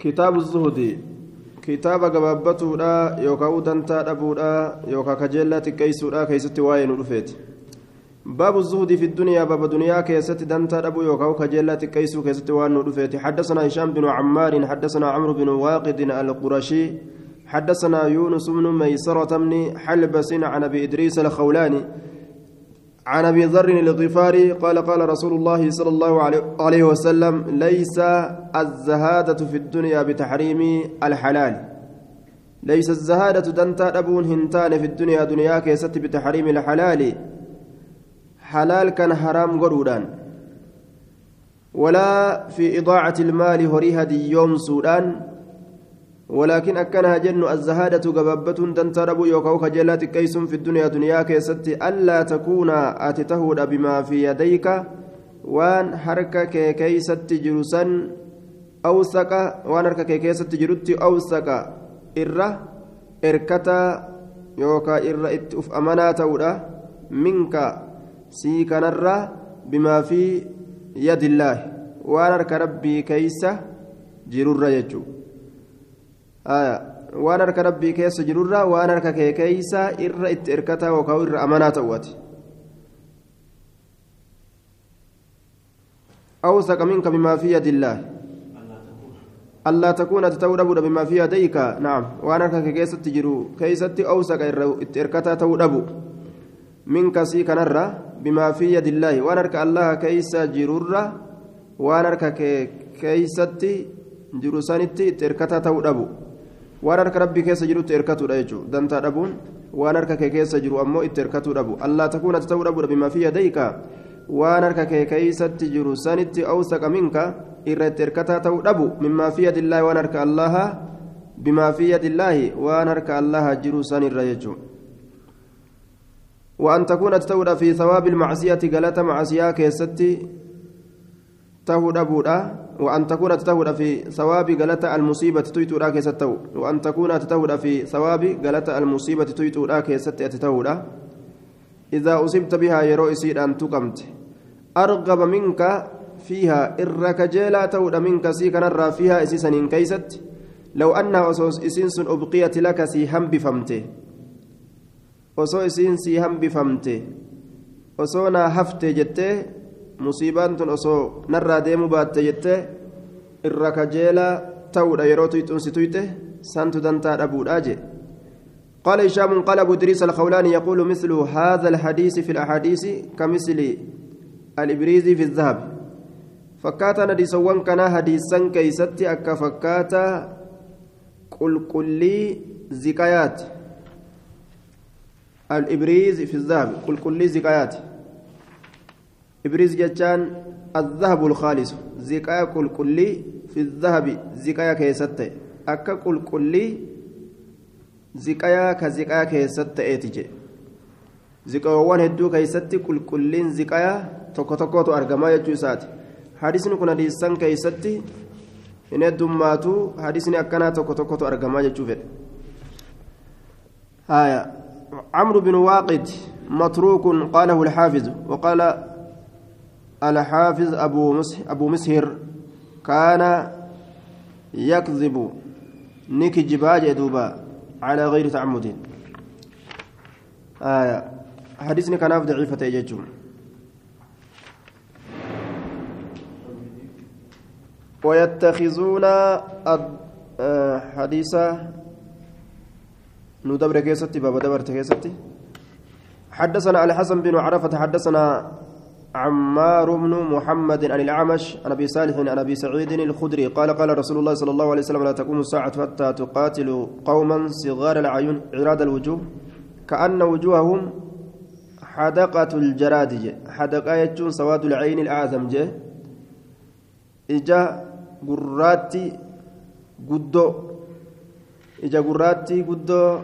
كتاب الزهد كتاب gabaabatuudha yookaan dantaa dhabuudha yookaan kajeellaa xiqqeessuudha keessatti waa'ee nu dhufeeti باب الزهد في الدنيا باب دنيا كيست دنتا ابو يوكاو كجيلا تكيسو كيست وان دفيت حدثنا هشام بن عمار حدثنا عمرو بن واقد القرشي حدثنا يونس بن ميسرة بن حلبس عن أبي إدريس الخولاني عن أبي ذر الغفاري قال قال رسول الله صلى الله عليه وسلم ليس الزهادة في الدنيا بتحريم الحلال. ليس الزهادة دنتا أبون هنتان في الدنيا دنيا كيست بتحريم الحلال. حلال كان حرام قرودان. ولا في إضاعة المال هريها دي يوم سودان. ولكن أكنها جن الزهادة قبابة تنترب يوكاو خجلات كيس في الدنيا دنيا كيست ألا تكون أتتهود بما في يديك وان حركة كيست جرسا أوسك وان حركة كيست جرت أوسك إرة إركتا يوكا إرة إتف تودا منك سي كنرة بما في يد الله. وان حركة ربي كيس جرر يجو waan harka rabbii keessa jirurraa waan harka kee keeysa irra itti erkataa yookaan irra amanaa ta'uuti أوثق منك بما في يد الله ألا تكون تتودب بما في يديك نعم وأنا كيسة تجرو كيسة أوثق إركتا تودب منك سي كنرة بما في يد الله وأنا الله كيسة جرورة وأنا itti hirkataa ta'uu dhabu waan harka rabbii keessa jirutti hirkatuudha jechuudha dantaa dhabuun waan harka kee keessa jiru ammoo itti hirkatuu dhabu allaa takuun ati ta'uu dhabuudha bimaa fi yadayka waan harka kee keeysatti jiru sanitti awsaqa minka irra itti hirkataa ta'uu dhabu mimmaa fi yadillaahi waan harka allaha bimaa fi yadillaahi waan harka allaha jiru sanirra jechuudha وأن تكون تتولى في ثواب المعصية قالت معصية كيستي تهود أبودا وأن تكون تتهود في ثواب غلطة المصيبة تيتو راك ستو. وأن تكون تتهود في ثواب غلطة المصيبة تيتو راك ست تتهود إذا أصبت بها يرو يصير أن تقمت. أرغب منك فيها. إرك جيلا تود منك سيكن الرا فيها إسيسن كيست. لو أن أصوص إسينس أبقيت لك سي هم بفمته isiin sii hambifamte osoo naa hafte jettee musiibaan tun osoo narraa deemuu baatte jettee irra kajeelaa ta'uudha yeroo tuyxuun si tuyxe santu dantaa dhabuudha jee. قال هشام قال أبو إدريس الخولاني يقول مثل هذا الحديث في الأحاديث كمثل الإبريز في الذهب فكاتا نديسوان كان حديثا كيستي أكا فكاتا قل قلي زكايات الإبريز في الذهب قل قلي زكايات إبريز جتان الذهب الخالص زكايا قل قلي في الذهب زكايا كيستي أكا ka ziqayaa keessatti ta'eeti jee ziqaawwan hedduu keessatti qulqulliin ziqayaa tokko tokkotu argamaa jechuu isaati hadisni kun hadiisan keessatti hin heddummaatu hadisni akkanaa tokko tokkotu argamaa jechuu fedhe haya عمرو بن واقد متروك قاله الحافظ وقال الحافظ أبو مسح أبو مسهر كان يكذب نيكي جباج دوبا على غير تعمد. آية. حديثني كان ضعيفة يجوم ويتخذون حديث ندبر كيستي بابا دبرت حدثنا على حسن بن عرفة حدثنا عمار بن محمد عن الأعمش عن أبي صالح عن أبي سعيد الخدري قال قال رسول الله صلى الله عليه وسلم لا تقوم الساعة حتى تقاتل قوما صغار العيون عراد الوجوه كأن وجوههم حدقة الجراد حدقة سواد العين الأعظم جه إجا قراتي قدو إجا قراتي قدو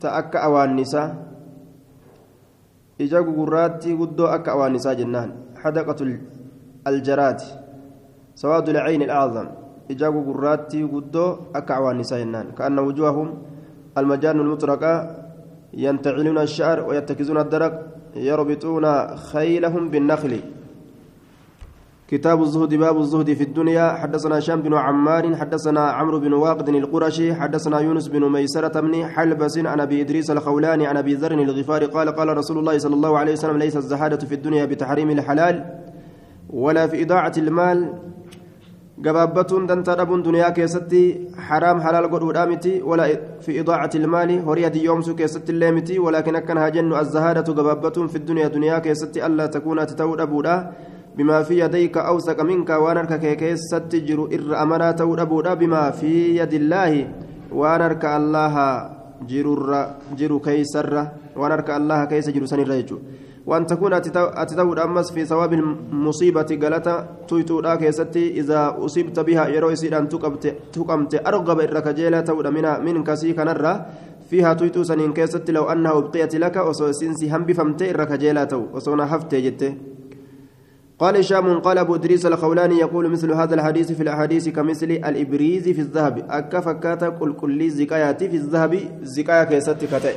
تأكأ أوان نساء ija gugurraatti guddoo akka awaanisaa jennaan xadaqatu aljaraati sawaadu lcayni alacdam ija gugurraatti guddoo akka awaanisaa jennaan kaanna wujuhahum almajaanu lmutraqa yantaciluuna الشعر ويتكزون الدرق يربطون خيلهم بالنخل كتاب الزهد باب الزهد في الدنيا حدثنا هشام بن عمار حدثنا عمرو بن واقد القرشي حدثنا يونس بن ميسرة بن حلبس عن ابي ادريس الخولاني عن ابي ذر الغفاري قال قال رسول الله صلى الله عليه وسلم ليس الزهادة في الدنيا بتحريم الحلال ولا في إضاعة المال dantaa dhabuun duniyaa keessatti haraam halaal godhuudhaa miti wala fi idaacati ilmaali horii hadiyyoomsuu keessatti illee miti walaakin akkan haa jennu azzahaadatu gabaabbattuun fi duniyaa duniyaa keessatti allaa takuunaati ta'uu dhabuudha bimaa fi yadayka awsaqa minka waan harka kee keessatti jiru irra amanaa ta'uu dhabuudha bimaa fi yadillaahi waan harka allaha jiru keeysarra waan harka allaha keessa jiru sanirra jechuudha وأن تكون أتتود أمس في ثواب المصيبة قالت تويتودا كيستي إذا أصيبت بها يروي سيدان تقمت أرغب الركجيلة تود من من كسي كنرة فيها تويتو سنين كيستي لو أنها أبقيت لك وسوسنسي هم بفمت الركجيلة وصونا هفت جت قال هشام قال أبو إدريس الخولاني يقول مثل هذا الحديث في الأحاديث كمثل الإبريز في الذهب. أكفكات كل كل زكايات في الذهب زكايا كيستي كتئ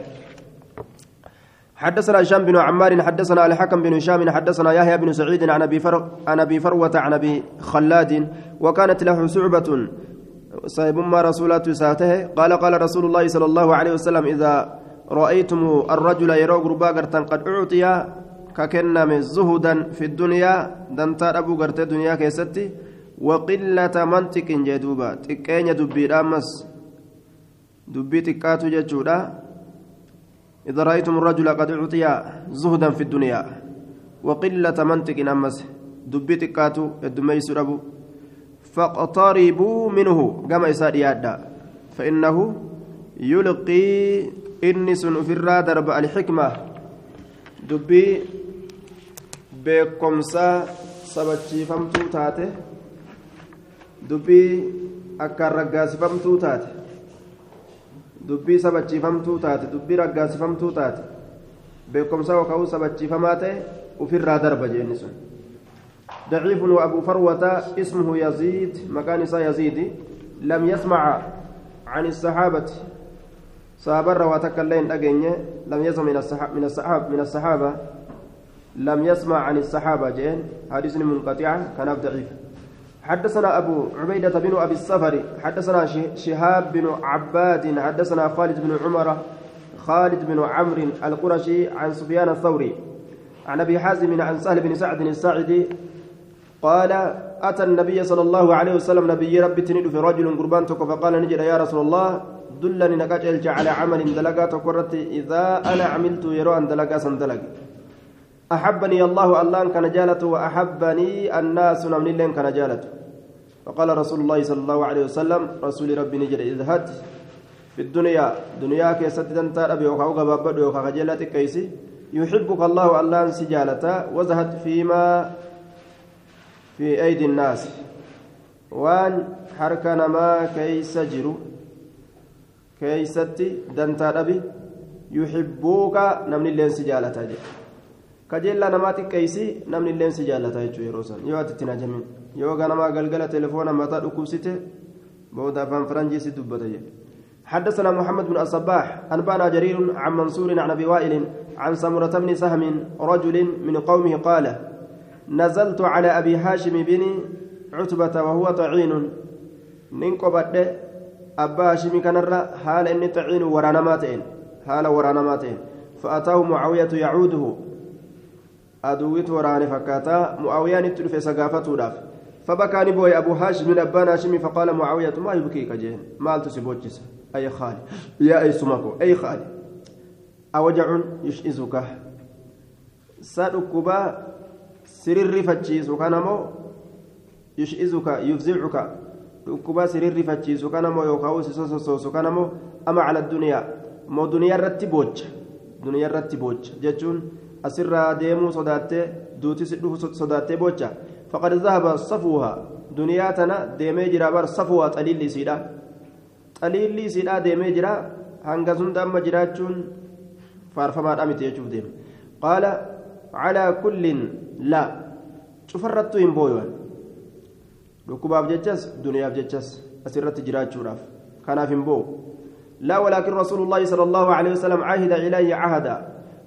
حدثنا هشام بن عمار حدثنا الحكم بن هشام حدثنا يحيى بن سعيد عن أبي فر... عن أبي فروة عن أبي خلاد. وكانت له شعبة صاحب ما رسولات ساته. قال قال رسول الله صلى الله عليه وسلم إذا رايتم الرجل يرى غربا قد أعطي ككنم زهدا في الدنيا دنتا ابو غرت الدنيا كيستي. وقلة منطق جدوبا تكين دبي دامس دبي تكاتو ججودا إذا رأيتم الرجل قد أعطي زهدا في الدنيا. وقلة منطق أمس. دبيت كاتو الدميس ربو فاقتربوا منه كما يسار يادا فإنه يلقي إنس في الرادرب الحكمة دبي beekomsa sabachiifamtuu taate dubbii akkaan raggaasifamtuu taate dubbii sabachiifamtuu taate dubbii raggaasifamtuu taate beekumsa waka'uu sabachiifamaa ta'e ufirraa darba jeenni sun ضعيف وأبو فروة اسمه يزيد مكان يزيد لم يسمع عن الصحابة صحابة رواتك اللين أجنة لم يسمع من الصحابة من الصحابة من الصحابة لم يسمع عن الصحابة جين حديث منقطع كان ضعيف. حدثنا أبو عبيدة بن أبي الصفر حدثنا شهاب بن عباد حدثنا خالد بن عمر خالد بن عمرو القرشي عن سفيان الثوري. عن أبي حازم عن سهل بن سعد الساعدي قال أتى النبي صلى الله عليه وسلم نبي ربي تنيد في رجل قربان فقال نجد يا رسول الله دلني نكاج على عمل دلقا تقرت إذا أنا عملت يرى أن دلقا سندلق أحبني الله الله كان جالته وأحبني الناس من اللين كان جالته. فقال رسول الله صلى الله عليه وسلم رسول ربي نجد اذهب في الدنيا دنيا كيست دنتا أبي وخاو غبابد وخا خجلتك كيسي. يحبك الله الله سجالته وزهد فيما في أيدي الناس. وان حركنا ما كيس جرو كيستي دنتا أبي يحبوك نمني اللين سجالته kajeellaa namaa xiqqeessi namni illee si jaallata jechuudha yeroo san yoo ati ittiin ajamin yoo ganamaa galgala telefoona mataa dhukkubsite booda afaan faranjii si dubbata jedhe. حدثنا محمد بن الصباح أنبانا جرير عن منصور عن أبي وائل عن سمرة بن سهم رجل من قومه قال نزلت على أبي هاشم بن عتبة وهو طعين ننقبت أبا هاشم كان حال إني طعين ورانا ماتين حال ورانا ماتين فأتاه معاوية يعوده aduwwitu waraane fakkaata mu'aawiyaan itti dhufe sagaafatuudhaaf. فبكى نبوي أبو هاشم من أبان هاشم فقال معاوية ما يبكيك جين مال تسبوجس أي خالي يا أي سمكو أي خالي أوجع يشئزك سأدكبا سرر فتشيس وكان مو يشئزك يفزعك دكبا سرر فتشيس وكان مو يوكاوس سوسوس وكان مو أما على الدنيا مو دنيا رتبوج دنيا رتبوج جتون asirraa deemuu sodaattee duuti si dhufu sodaattee bocha faqad zahaba safuuha duniyaa tana deemee jira bar safuuha xaliilli isiidha xaliilli isiidha deemee jira hanga sunda amma jiraachuun faarfamaadha miti jechuuf deeme qaala calaa kullin laa cufarrattuu hin booyoan dhukkubaaf jechas duniyaaf jechas asirratti jiraachuudhaaf kanaaf hin boo لا ولكن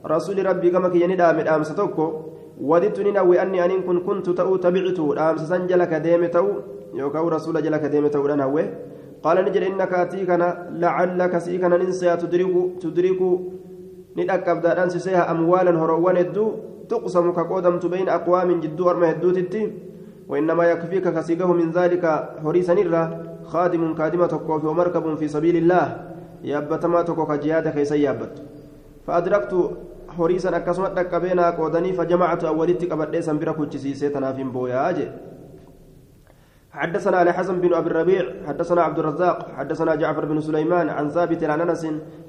رسول الله صلى الله عليه وسلم عهد إلي عهدا رسول ربي كما كي يندى من أمس توكو. وددت ننوي أني أن كن كنت تأو تبعت أمس سنجلك ديم تأو. يوكاو رسول جلك ديم تأو لنهوي قال نجل إنك أتيكنا لعلك سيكنا ننسى تدرك تدرك ندأكب داران سيها أموالا هروان الدو تقسم كقودمت بين أقوام جدو أرمى الدوتتي وإنما يكفيك كسيقه من ذلك هريسا نرى خادم كادمة تقوف ومركب في سبيل الله. يابتما تقوك جيادة كيسي يابت فأدركت horiisan akkasuma dhaqqabee naa qoodanii fajamacatu awwalitti qabadhee san bira kuchisiisee tanaaf hin booyaa jee. حدثنا علي حسن بن أبي الربيع حدثنا عبد الرزاق حدثنا جعفر بن سليمان عن ثابت عن أنس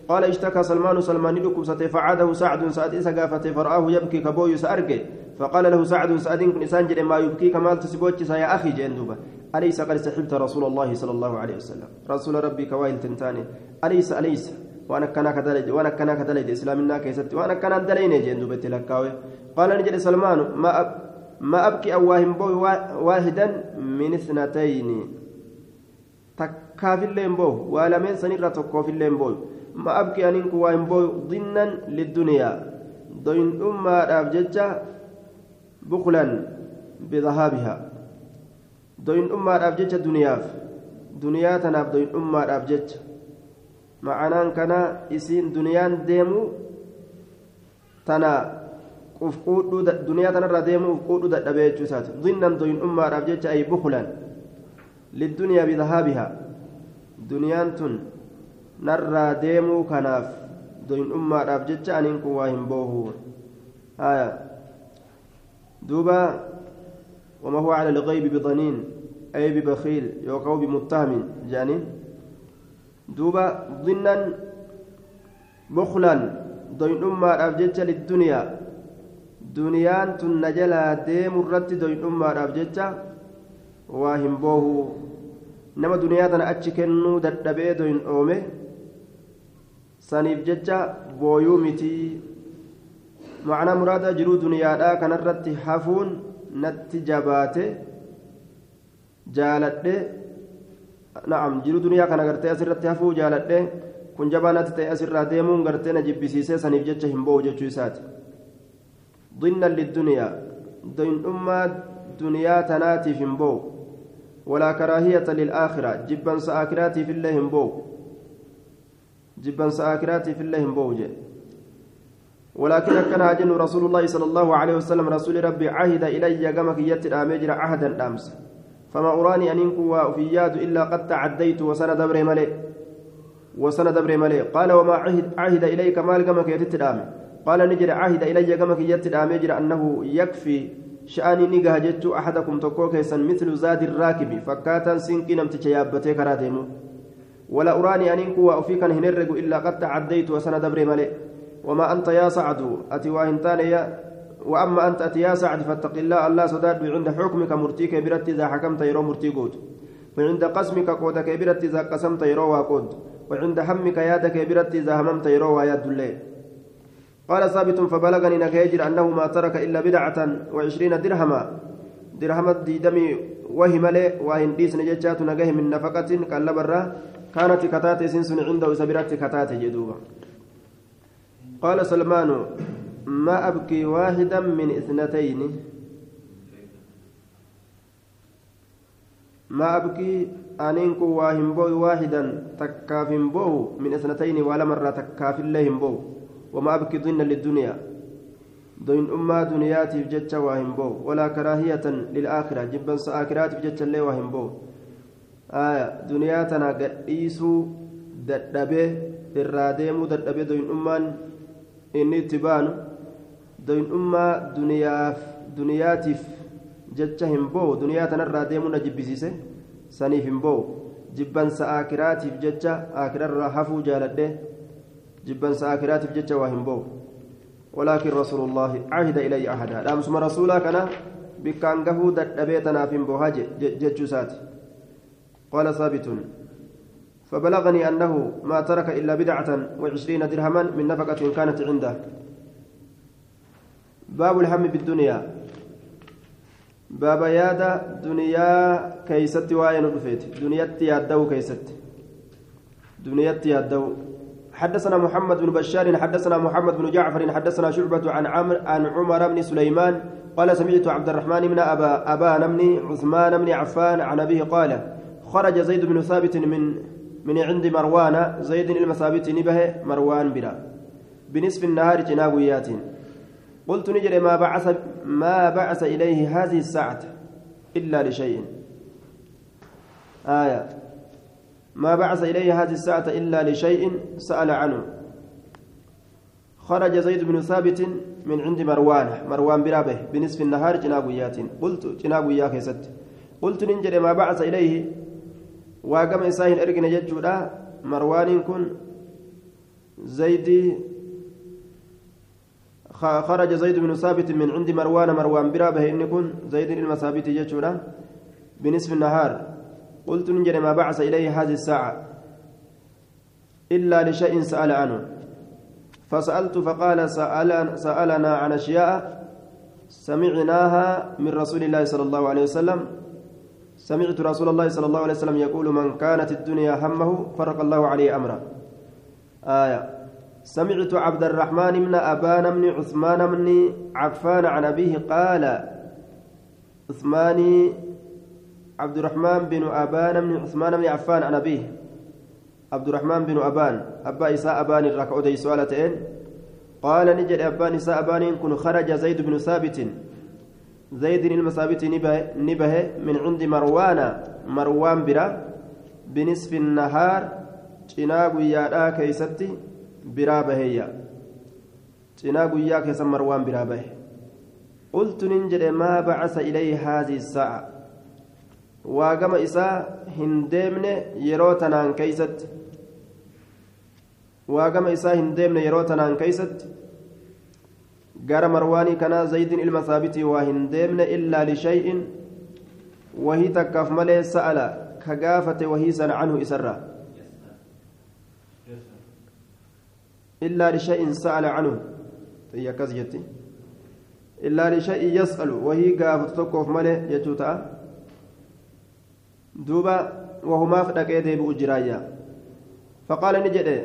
قال اشتكى سلمان سلمان لكبسته فعاده سعد سعد سقافته فرآه يبكي كبوي سأرجي فقال له سعد سعد كن إنسان جري ما يبكي كمال تسبوتش يا أخي جندوبة أليس قد سحبت رسول الله صلى الله عليه وسلم؟ رسول ربي كوايل تنتاني. أليس أليس؟ Waan akkanaa ka dalayde islaaminaa keessatti waan akkanaan dalayne jeen dubetti lakkaawe qaala ni jedhe salmaanu ma abki awwaa hin boohu waahidan min isnatayni takkaafillee hin boohu waa lameen sanirra tokkoofillee hin boohu ma abki aniin kun waa hin boohu dinnan lidduniyaa doyindhummaadhaaf jecha buklan bidahaabihaa doyindhummaadhaaf jecha duniyaaf duniyaa tanaaf doyindhummaadhaaf jecha ma'anaan kana isiin duniyaan deemu tana ufquudhuu duniyaa tanarraa deemu ufquudhuu dadhabee jechuu isaati zinnan doyin'ummaadhaaf jecha ay bukulan lidduniyaa bidahaabihaa duniyaan tun narraa deemuu kanaaf doyin'ummaadhaaf jecha aniin kun waa hin boohu haya duuba وما هو على الغيب بضنين أي ببخيل يوقع بمتهم جانين duuba zinnan buklan doyndhummaadhaaf jecha lidduniyaa duniyaan tun na jalaa deemu irratti doyndhummaadhaaf jecha waa hin boohu nama duniyaa tana achi kennuu dadhabee doyndhoome saniif jecha booyuu mitii macnaa muraada jiruu duniyaadhaa kanarratti hafuun natti jabaate jaaladhe na'am jiru duniyaa kana gartee asirratti hafuu jaaladhe kun jabaanatti ta'e asirraa deemuun gartee na jibbisiisee saniif jecha hin boo'u jechuu isaati. ضمنا للدنيا دين أمة دنيا تناتي في مبو ولا كراهية للآخرة جبا سآكراتي في الله مبو جبا سآكراتي في الله مبو ولكن كان أجن رسول الله صلى الله عليه وسلم رسول ربي عهد إلي قمك يتر آمجر عهدا أمس فما أراني أن إنكوا في ياد إلا قد تعديت وسنة دبر ملئ وسنة دبر ملئ قال وما عهد, عهد إليك مال قمك يتتدامي قال نجر عهد إلي قمك يتتدامي جر أنه يكفي شأني نجاه جت أحدكم تقوك مثل زاد الراكب. فكاتا سنكي نمتك يابتي كراتيمو. ولا أراني أن إنكوا أفيك هنرق إلا قد تعديت وسنة دبر ملئ وما أنت يا سعد. أتي يا وأما أنت أتي يا سعد فاتق الله الله سداد عند حكمك مرتيك برت إذا حكمت يرو مرتي قود وعند قسمك قودك برت إذا قسمت يرو وقود وعند همك يادك برت إذا هممت يرو وياد الليل. قال ثابت فبلغني نكيجر أنه ما ترك إلا بدعة وعشرين درهما. درهم ديدمي وهم لي وإن ديس نجتات نجاه من نفقة كالبرة كانت كتات سنسن عنده سبرت كتات جدوبا قال سلمان ما أبكي واحدا من اثنتين. ما أبكي أنينكو واهم بو واحدا تكاف بو من اثنتين ولا مرة تكاف الله بو. وما أبكي ضن للدنيا. ضن أما دنياتي بجتش واهم بو. ولا كراهية للآخرة. جبا سآكرات بجتش الله واهم بو. آية. دنياتنا قديسو ددبه الراديمو ددبه ضن أمان. إني تبانو. Doyin'ummaa duniyaaf duniyaatiif jecha hin boo'u duniyaa tanarraa deemuu na jibbisiise saniif hin boo'u jibbansa aakiraatiif jecha aakirarraa hafuu jaaladhe jibbansa aakiraatiif jecha waa hin boo'u ولكن رسول الله عهد إلي أحدا دام سما رسولا كان بكان قهو دبيتنا في بوهاج ججسات قال ثابت فبلغني أنه ما ترك إلا بدعة وعشرين درهما من نفقة كانت عنده باب الهم بالدنيا باب يادا دنيا كيست وين رفيت. دنيتي يادو كيست. دنيتي يادو. حدثنا محمد بن بشار حدثنا محمد بن جعفر حدثنا شعبة عن عمر عن عمر بن سليمان قال سمعت عبد الرحمن بن أبا أبان بن عثمان بن عفان عن أبيه قال خرج زيد بن ثابت من من عند مروان. زيد المثابت نبه مروان بلا بنصف النهار جنابيات قلت نجري ما بعث ما بعث إليه هذه الساعة إلا لشيء. آية. ما بعث إليه هذه الساعة إلا لشيء سأل عنه. خرج زيد بن ثابت من عند مروان. مروان برابه بنصف النهار جنابيات قلت جنابيا كيست قلت ننجد ما بعث إليه. واقم إساهن إرقن ججودا مروان كن زيد خرج زيد بن ثابت من عند مروان مروان برابه إن كن زيد المثابت ججودا بنصف النهار. قلت ننجد ما بعث إليه هذه الساعة إلا لشيء سأل عنه. فسألت فقال سأل سألنا عن أشياء سمعناها من رسول الله صلى الله عليه وسلم. سمعت رسول الله صلى الله عليه وسلم يقول من كانت الدنيا همه فرق الله عليه أمره آية. سمعت عبد الرحمن بن أبان بن عثمان بن عفان عن أبيه قال عثماني عبد الرحمن بن أبان بن عثمان بن عفان عن أبيه. عبد الرحمن بن أبان أبا إساء أبان الركعة سؤالتين. قال نجد أبان إساء أبان كن خرج زيد بن ثابت. زيد المثابت نبه, نبه من عند مروان مروان برا بنصف النهار cinaa guyyaadhaa keeysatti biraa baheyya cinaa guyyaa keessa marwaan biraa bahe qultu nin jedhe maa bacasa ilayhi haadii saa'a waa gama isaa hin deemne yeroo tanaan keeysatti waagama isaa hin deemne yeroo tanaan keeysatti gara marwaanii kanaa zaydin ilma saabitii waa hin deemne illaa lishay'in wahii takkaaf malee sa'ala ka gaafate wahii sana canhu isarraa xiyya akkas jetti illaa lishay'in yas'alu wahii gaafatu tokkoof malee jechuu ta'a duuba wahumaaf dhaqee deebi'u jiraayya faqaala ni jedhe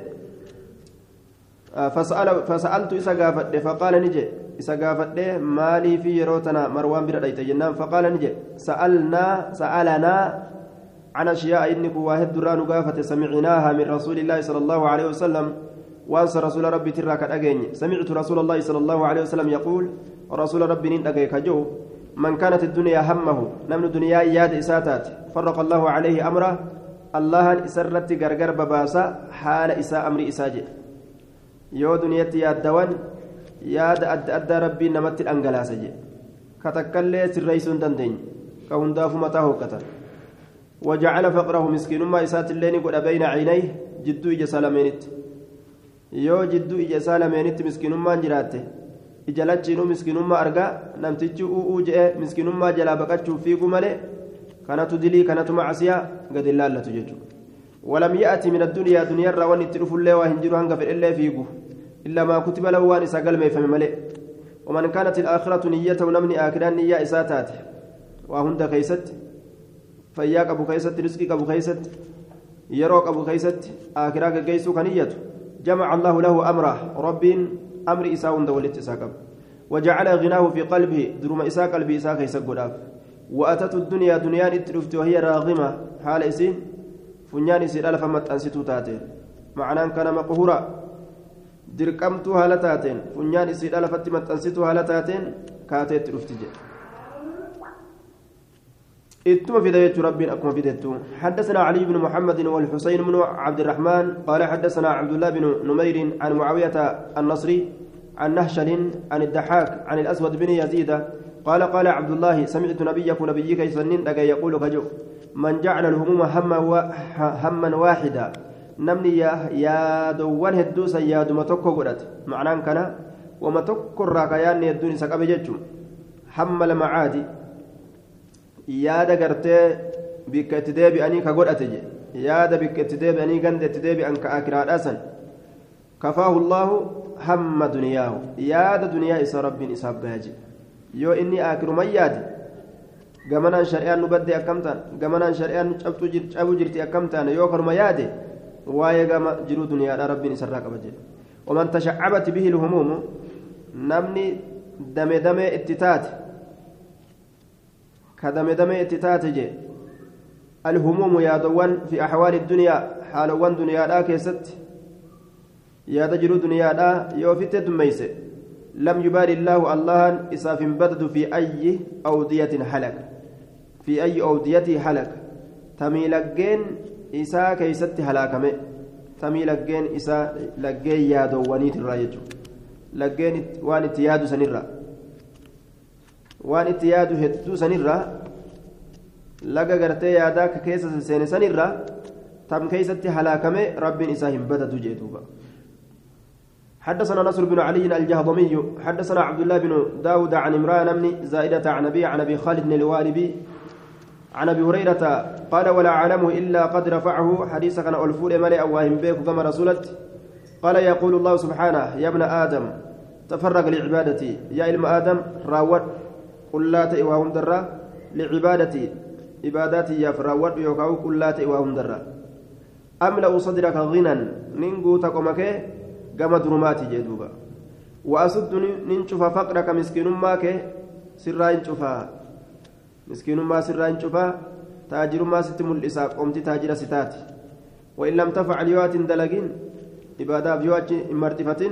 فسأل فسألت إسا قافت فقال نجي إسا قافت مالي في يروتنا مروان بن رأيت جنان فقال نجي سألنا سألنا عن أشياء إنك واحد دران قافت سمعناها من رسول الله صلى الله عليه وسلم وأنس رسول ربي تراك الأجين سمعت رسول الله صلى الله عليه وسلم يقول رسول ربي نين كجو من كانت الدنيا همه نمن دنيا ياد إساتات فرق الله عليه أمره الله إسرت غرغر بباسا حال إساء أمر yaaddawan yaada adda addaa rabbiin namatti dhangalaasa jee ka takkallee sirreeysuu hin dandeenye ka hundaafu mataa hooqqatan وجعل فقره مسكين ما إسات اللين قد بين عينيه جدو إجا إجا سالمينت مسكين ما جراته إجا لجنو مسكين ما أرقى نمتجو أو جئ مسكين ما جلا بقتشو فيكم ملئ كانت دلي كانت معصية قد الله لا تججو ولم يأتي من الدنيا دنيا روان التلف الله وهنجر هنغ في الله فيكو إلا ما كتب له وان سقل ما يفهم ملئ ومن كانت الآخرة نيته نمني آكران نية إساتات وهند كيست فياك أبو كيست رزقك أبو كيست يروك أبو كيست آكراك كيسو كنيته جمع الله له أمره. رب أمر إساء دولت إساء وجعل غناه في قلبه. درم إساء قلبي إساء كيسك وأتت الدنيا دنيا اترفت وهي راغمة. حال إسين فنيان إسين ألف متأنستو تاتين. معناه كان مقهورا. taateen funyaan isiidha lafatti maxxansituu haala taateen kaateetti dhufti jedhe اتم في ذلك ربي أكم في ذلك حدثنا علي بن محمد والحسين بن عبد الرحمن. قال حدثنا عبد الله بن نمير عن معاوية النصري عن نهشل عن الدحاك عن الأسود بن يزيد. قال قال عبد الله سمعت نبيك نبيك يسنن يقول كجو من جعل الهموم هما هما واحدا namni yaadowwan hedduu san yaaduma tokko godhate macnaan kana wama tokkorraa ka yaadni hedduun isa qabe jechuun hamma lama yaada gartee bikka itti deebi'anii ka godhate je yaada bikka itti deebi'anii ganda itti deebi'an ka akiraadhaa san kafaahu llaahu hamma duniyaahu yaada duniyaa isa rabbiin isaaf baaje yoo inni akiruman yaade gamanaan shari'aan nu badde akkam gamanaan shari'aan cabuu jirti akkam ta'an yoo kanuma yaade waa'ee gama jiruu duniyaadha rabbiin isarraa qaba jedhe waman tashaccabat bihi lhumuumu namni dame damee itti taate كدم دم اتتاتج الهموم يا دوان في أحوال الدنيا حالوان دنيا لا كيست. يا دجل دنيا لا يوفت دميس. لم يبالي الله الله إساف بدد في أي أودية حلق. في أي أودية حلق. تميلقين إسا كيست هلاكمه تميلقين إسا لقين يا دوانيت الرايج لقين وان اتياد سنرا وان اتياد هدو سنرا laga gartee yaadaa ka keessa seene sanirra tam keeysatti halaakame rabbiin isaa hin badatu jee حدثنا نصر بن علي الجهضمي حدثنا عبد الله بن داود عن عمران بن زائدة عن أبي عن أبي خالد بن الوالبي عن أبي هريرة قال ولا أعلمه إلا قد رفعه. حديث كان ألفول ملئ أواهم بيك كما رسولت. قال يقول الله سبحانه يا ابن آدم تفرق لعبادتي. يا علم آدم راود. قل لا تئوى درا لعبادتي عباداتي يا فراود يوكاو قل لا تئوى درا أملأ صدرك غنى ننقو تقومك gama durumaati jee duuba. وأسد ننشوف فقرك مسكين ماك سرا نشوفا مسكين ما سرا نشوفا تاجر ما ست ملئسا قمت تاجر ستات وإن لم تفعل يوات دلقين إبادة بيوات مرتفة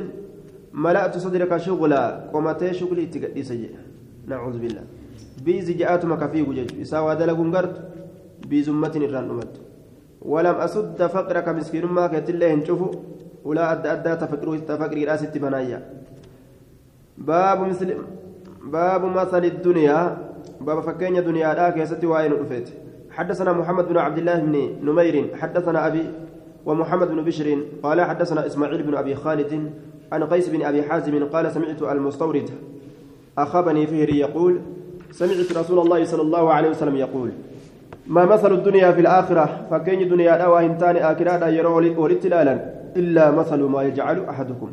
ملأت صدرك شغلا قمتي شغلي تقديس نعوذ بالله. بيزي جاءتما كفيه جج. إساوى دلقون قرد بيزمة الران أمت. ولم أسد فقرك مسكين ما كتله نشوفه ولا أدى أدى تفكروا تفكري راست بنايا باب مثل باب مثل الدنيا. باب فكين دنيا لا كيست وين رفيت حدثنا محمد بن عبد الله بن نمير. حدثنا أبي ومحمد بن بشر. قال حدثنا إسماعيل بن أبي خالد عن قيس بن أبي حازم قال سمعت المستورد. أخبني فهري يقول سمعت رسول الله صلى الله عليه وسلم يقول ما مثل الدنيا في الآخرة؟ فكين دنيا لا وهنتان آكرادا يرى ولت إلا مثل ما يجعل أحدكم.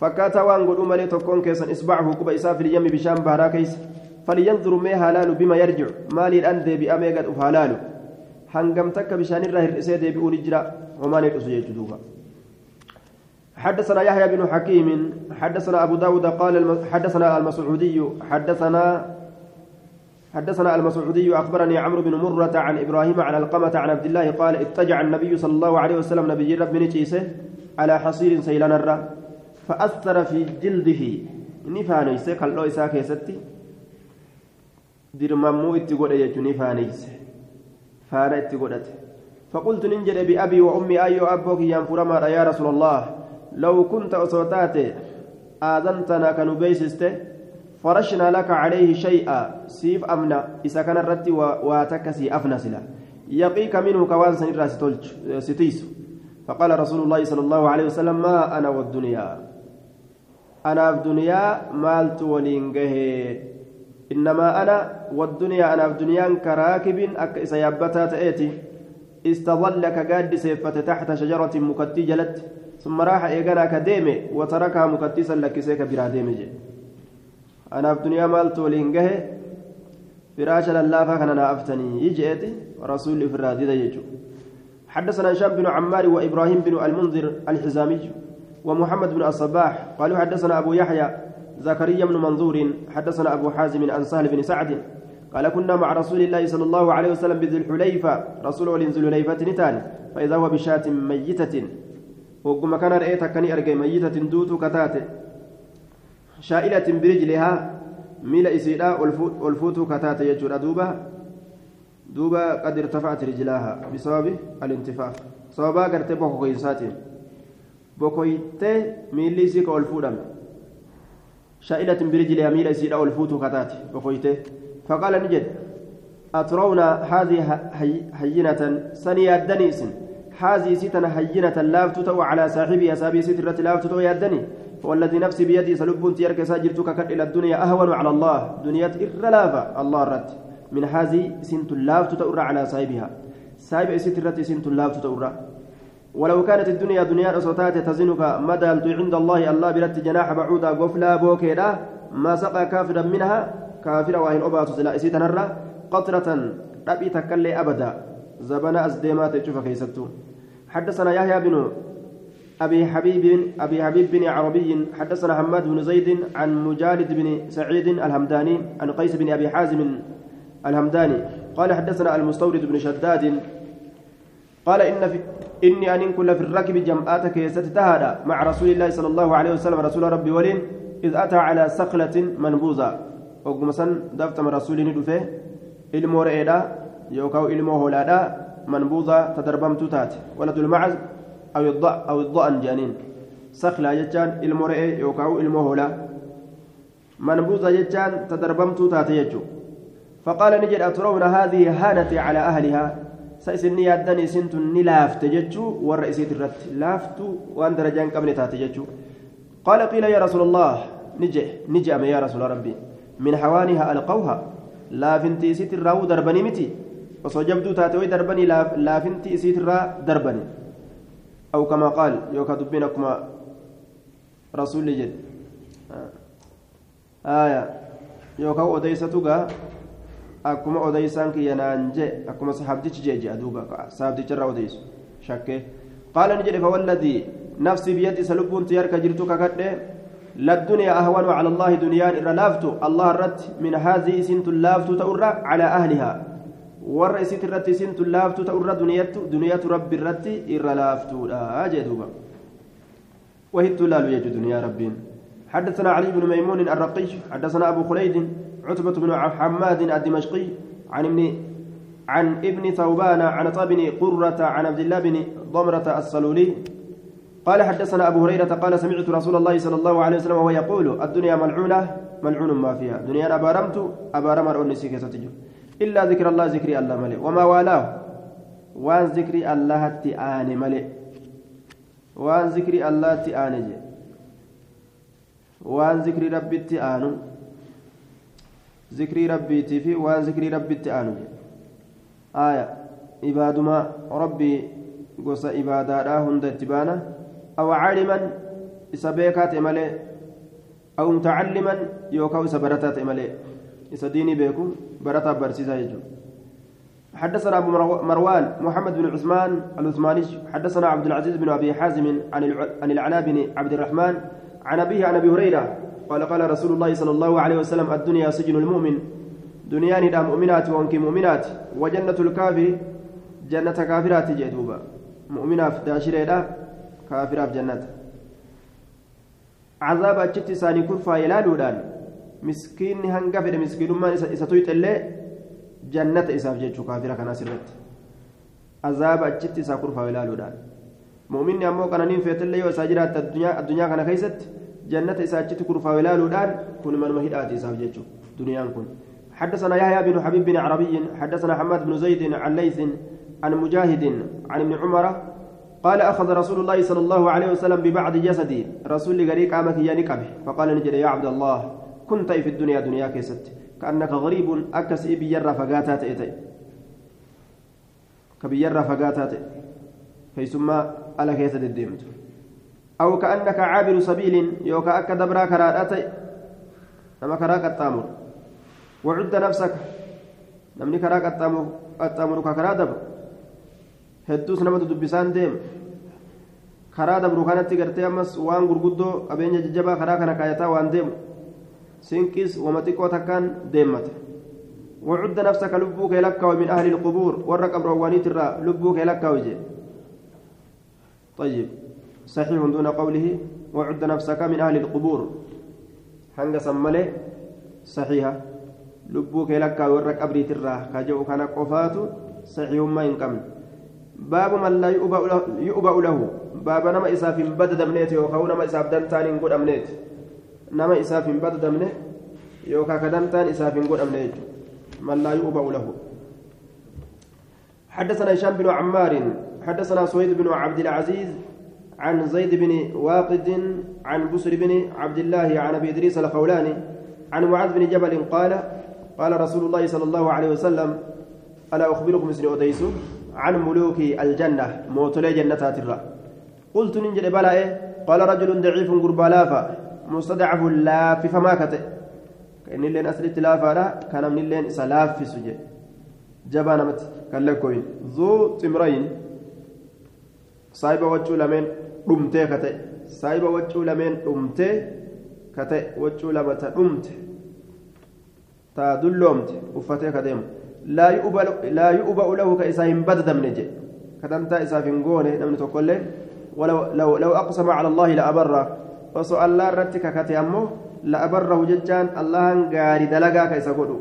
فكاتا وان قد أمالي تكون كيسا إصبعه كبا إساء في اليم بشام بهرا كيس فلينظر ما هلال بما يرجع مالي الأندي بأمي قد أفهلال. هنقم تك بشان الرهر إسيدي بأون إجراء وما نرسو يجدوها حدثنا يحيى بن حكيم حدثنا أبو داود قال حدثنا المسعودي حدثنا حدثنا المسعودي أخبرني عمرو بن مرة عن إبراهيم عن القمة عن عبد الله قال اتجع النبي صلى الله عليه وسلم نبي رب من على حصير سيلان الرّ فأثر في جلده. نفانيس له إساك يستي درممو اتقود يجو نفانيس فانا اتقودت فقلت ننجل بأبي وأمي أي أبوك ينفرما يا رسول الله؟ لو كنت أصوتات آذنتنا كنبيسسته فرشنا لك عليه شيئا سيف أمنا إذا كان الرد واتكسي أفنى سلا. يقيك منه كوان سنرى ستيس. فقال رسول الله صلى الله عليه وسلم ما أنا والدنيا؟ أنا في الدنيا مالت ولينجه. إنما أنا والدنيا أنا في الدنيا كراكب أك سيابتا تأتي استظل كقاد سيفة شجرة مكتي جلت ثم راح إيقنا كديمي وتركها مكتسا لك سيك برا ديمي أنا في الدنيا مالت ولينجه فراش للافة كان أنا أفتني. يجئتي رسول في الراديد يجو. حدثنا هشام بن عمار وإبراهيم بن المنذر الحزامي ومحمد بن الصباح. قالوا حدثنا أبو يحيى زكريا بن منظور. حدثنا أبو حازم عن سهل بن سعد. قال كنا مع رسول الله صلى الله عليه وسلم بذي الحليفة. رسول ذي الحليفة نتان. فإذا هو بشاة ميتة. وقم كان رأيتك كني أرجع ميتة دوت كتات شائلة برجلها ميل إسيدا والفوت كتات يجور دوبا دوبا قد ارتفعت رجلاها بسبب الانتفاخ سببا قرت بوكو كيساتين بوكويتي ميلي سيكا والفودم شائلة برجلها ميل إسيدا والفوت كتات بوكويتي فقال نجد أترون هذه هينة سني الدنيس هذه ستنا هينة لافتت على صاحبها سابي سترة لافتت يدني والذي نفسي بيدي سلب تيرك ساجرتك كد إلى الدنيا أهون على الله. دنيا إرلافة الله رد من هذه سنت لافتت تؤر على صاحبها. صاحب سترة سنت لافتت تؤر ولو كانت الدنيا دنيا صوتات تزنك مدى عند الله الله برت جناح بعودا قفلا بوكيدا ما سقى كافرا منها كافرا وإن أبات سلا إسيتنرا قطرة ربي تكلي أبدا. زبنا أزديمات تشوف كيستو حدثنا يحيى بن أبي حبيب أبي حبيب بن عربي حدثنا حماد بن زيد عن مجالد بن سعيد الهمداني عن قيس بن أبي حازم الهمداني. قال حدثنا المستورد بن شداد قال إن في إني أن كل في الركب جمعاتك يستتهادى مع رسول الله صلى الله عليه وسلم رسول ربي ولين إذ أتى على سقلة منبوذة. وقمسا دفت من رسول ندفه إلمو رئيدا يوكاو إلمو هولادا منبوذة تدربمت تات. ولد المعز أو الضأ أو الضأن جانين. سقلة جتان إلمو رئي يوكاو إلمو هولا. منبوذة جتان تدربمت تات يجو. فقال نجد أترون هذه هانت على أهلها. سيسني يادني سنت نلافت جتشو والرئيسية الرت لافت وأن درجان قبل تاتي جتشو قال قيل يا رسول الله نجي نجي يا رسول ربي. من حوانها ألقوها. لافنتي سيت الراو دربني متي. وصجبدو تاتوي دربني لافنتي سيت الرا دربني أو كما قال يوكا دبينكما رسول جد آية يوكا أوديستوغا akkuma odeysaan kiyya naan jee akkuma sahabdichi jee jea duuba sahabdicharra odeysu shakkee qaala ni jedhe fawalladii nafsi biyadi isa lubbuun tiyarka jirtu kakadhe للدنيا أهون على الله دنيان إر لافتو الله الرت من هذه سنت لافتو تأرى على أهلها ور سنت الرت سنت لافتو تأرى دنيا دنيا رب الرت إر لافتو لا أجدوبا وهي تلال يجد دنيا ربين حدثنا علي بن ميمون الرقي حدثنا أبو خليد عتبة بن حماد الدمشقي عن ابن عن ابن ثوبان عن طابن قرة عن عبد الله بن ضمرة الصلولي قال حدثنا أبو هريرة قال سمعت رسول الله صلى الله عليه وسلم وهو يقول الدنيا ملعونة ملعون ما فيها دنيا أبارمت أبارم الأنسي كستجو إلا ذكر الله ذكري الله ملئ. وما والاه؟ وان ذكري الله تآن ملئ. وان ذكري الله تآن وان ذكري ربي تآن ذكري ربي تفي وان ذكري ربي تآن آية. عبادما ربي قص عبادات هند اتبانا. أو عالما إسبيكات ملئ. أو متعلما يوكاو إسبرتات ملئ. إسديني بيكو برتا برسيسا يجو حدثنا أبو مروان محمد بن عثمان العثماني حدثنا عبد العزيز بن أبي حازم عن العلاء بن عبد الرحمن عن أبيه عن أبي هريرة قال قال رسول الله صلى الله عليه وسلم الدنيا سجن المؤمن دنيا ندى مؤمنات وأنك مؤمنات وجنة الكافر جنة كافرات جدوبا مؤمنة في داشرة كافرة في جنة عذاب أجت ساني كرفا يلالودان مسكين هنقفل مسكين ما إساتويت اللي جنة إساف جيتشو كافرة كان سرت عذاب أجت إسا كرفا يلالودان مؤمن أمو كان نين فيت اللي وساجرات الدنيا الدنيا كان كيست جنة إسا أجت كرفا يلالودان كن من مهدات إساف جيتشو دنيا كن حدثنا يحيى بن حبيب بن عربي حدثنا حماد بن زيد عن ليث عن مجاهد عن ابن عمر قال أخذ رسول الله صلى الله عليه وسلم ببعض جسدي رسول غريق قامك يا نكبه فقال نجد يا عبد الله كنت في الدنيا دنيا كيست كأنك غريب أكسي بيرا فقاتات إتي كبيرا فقاتات فيسمى على كيسة الديمت. أو كأنك عابر سبيل يوكا أكا دبرا كراتي نما كراك التامر. وعد نفسك. نمني كراك التامر. التامر كرا دبر hedduus namatu dubbisaan deema karaa dabru kanatti gartee ammas waan gurguddoo qabeenya jajjabaa karaa kana kaayataa waan deemu wama xiqqoo takkaan deemmata وعد نفسك لبوك لكا من أهل القبور ورق أبروانيت الرا لبوك لكا وجه طيب صحيح دون قوله وعد نفسك من أهل القبور. هنگ سمله صحيحة. لبوك لكا ورق أبريت الرا. كجو كان قفاتو صحيح ما ينكمل باب من لا يؤبأ له باب نما إساف بدد منيت يوكاو نما إساف دنتان قد نما إساف بدد منه يوكا كدنتان إساف قد أمنيت من لا يؤبأ له حدثنا هشام بن عمار حدثنا سويد بن عبد العزيز عن زيد بن واقد عن بسر بن عبد الله عن ابي ادريس الخولاني عن معاذ بن جبل قال قال رسول الله صلى الله عليه وسلم الا اخبركم اسم اوديسو عن ملوك الجنة موتولي جنتات الرا قلت ننجل بلا قال رجل ضعيف قربا لافا مستضعف لاف فما كتئ كأن اللين لافا لا كان من اللين سلاف سجي جبانا مت. كان لكوين. ذو تمرين. صايبة وجو لمن رمتي كتئ. صايبة وجو لمن رمتي كتئ. وجو لمن رمتي تدلومت أفتي كديم. لا يؤبأ لا يؤبأ له كإساهم بدد من جي كدنتا إسافين قوني نمن تقول ولو لو لو أقسم على الله لأبره. وسؤال الله رتك كتيمه لأبره ججان الله غاري دلقا كيسا قدو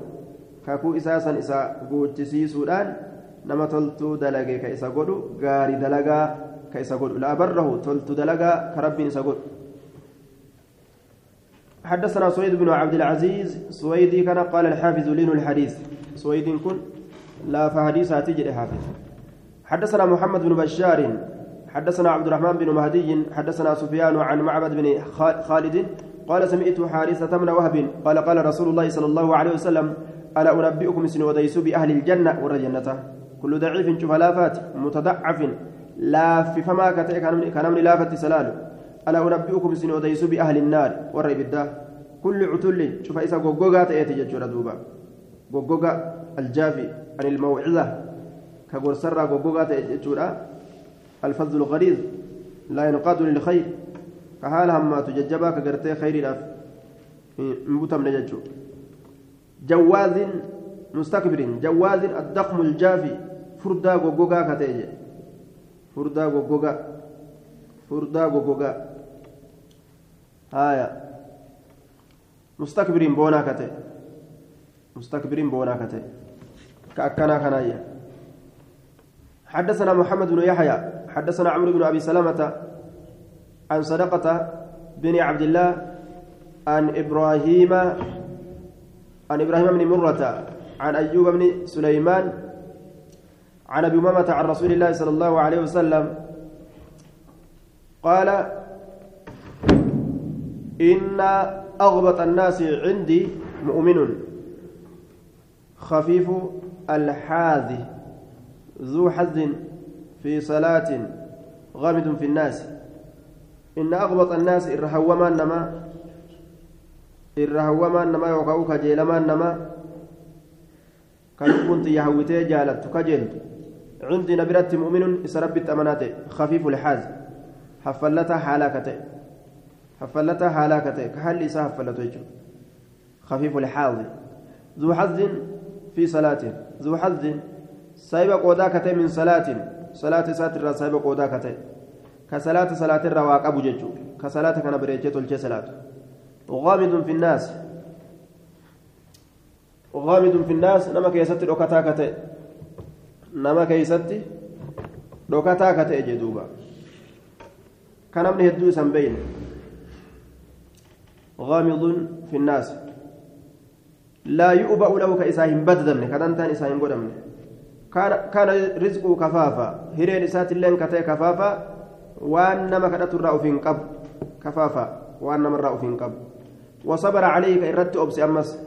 كاكو إساسا إسا قوتسي سودان نما تلتو دلقا كيسا قدو غاري دلقا كيسا قدو لأبره تلتو دلقا كرب إسا قدو حدثنا سويد بن عبد العزيز سويدي كان قال الحافظ لين الحديث سويد كن لا فحديث تجري حافظ حدثنا محمد بن بشار حدثنا عبد الرحمن بن مهدي حدثنا سفيان عن معبد بن خالد قال سمعت حارثة من وهب قال قال رسول الله صلى الله عليه وسلم ألا أنبئكم سن وديس بأهل الجنة والجنة كل ضعيف شوف لافات متضعف لاف فما كان من لافت سلال. ألا أنبئكم سن وديس بأهل النار والربدة كل عتل شوف إسا غوغوغا تأتي ججورة دوبا. غوغوغا الجافي عن الموعظة. كغرسرة غوغوغا تأتي ججورة الفضل الغليظ لا ينقاد للخير. كحال هما تججبا كغرتي خير الاف مبتم نججو. جواز مستكبر جواز الضخم الجافي. فردا غوغوغا كتيجي فردا غوغوغا. فردا غوغوغا. هايا مستكبرين بونا كتي مستكبرين بونا كتي كأكنا كنايا. حدثنا محمد بن يحيى. حدثنا عمرو بن أبي سلمة عن صدقة بن عبد الله عن إبراهيم عن إبراهيم بن مرة عن أيوب بن سليمان عن أبي أمامة عن رسول الله صلى الله عليه وسلم قال إن أغبط الناس عندي مؤمن خفيف الحاذي ذو حظ في صلاة غامض في الناس. إن أغبط الناس إرهوما نما إرهوما نما يوكاو كجيلما نما. كنت يهوتي جالت كجلت عندي نبرت مؤمن إسربت أماناته خفيف الحاز حفلتها حالاكته. حفلتها حالاكته. كحل إسا حفلته خفيف الحاز ذو حظ في صلاة. ذو حظ. سايب قودا كته من صلاة. صلاة ساتر سايب قودا كته كصلاة صلاة الرواق أبو ججو كصلاة كان بريجة تلجة صلاة غامض في الناس غامض في الناس نما نما جدوبا كان هدو سنبين غامض في الناس لا يؤبأ له كإساهم بددمن إساهم كان رزقه كفافا هرين إسات اللين كتي كفافا وأن ما كدت الرأو في قب كفافا وأن من الرأو في قب وصبر عليك إردت أبس أمس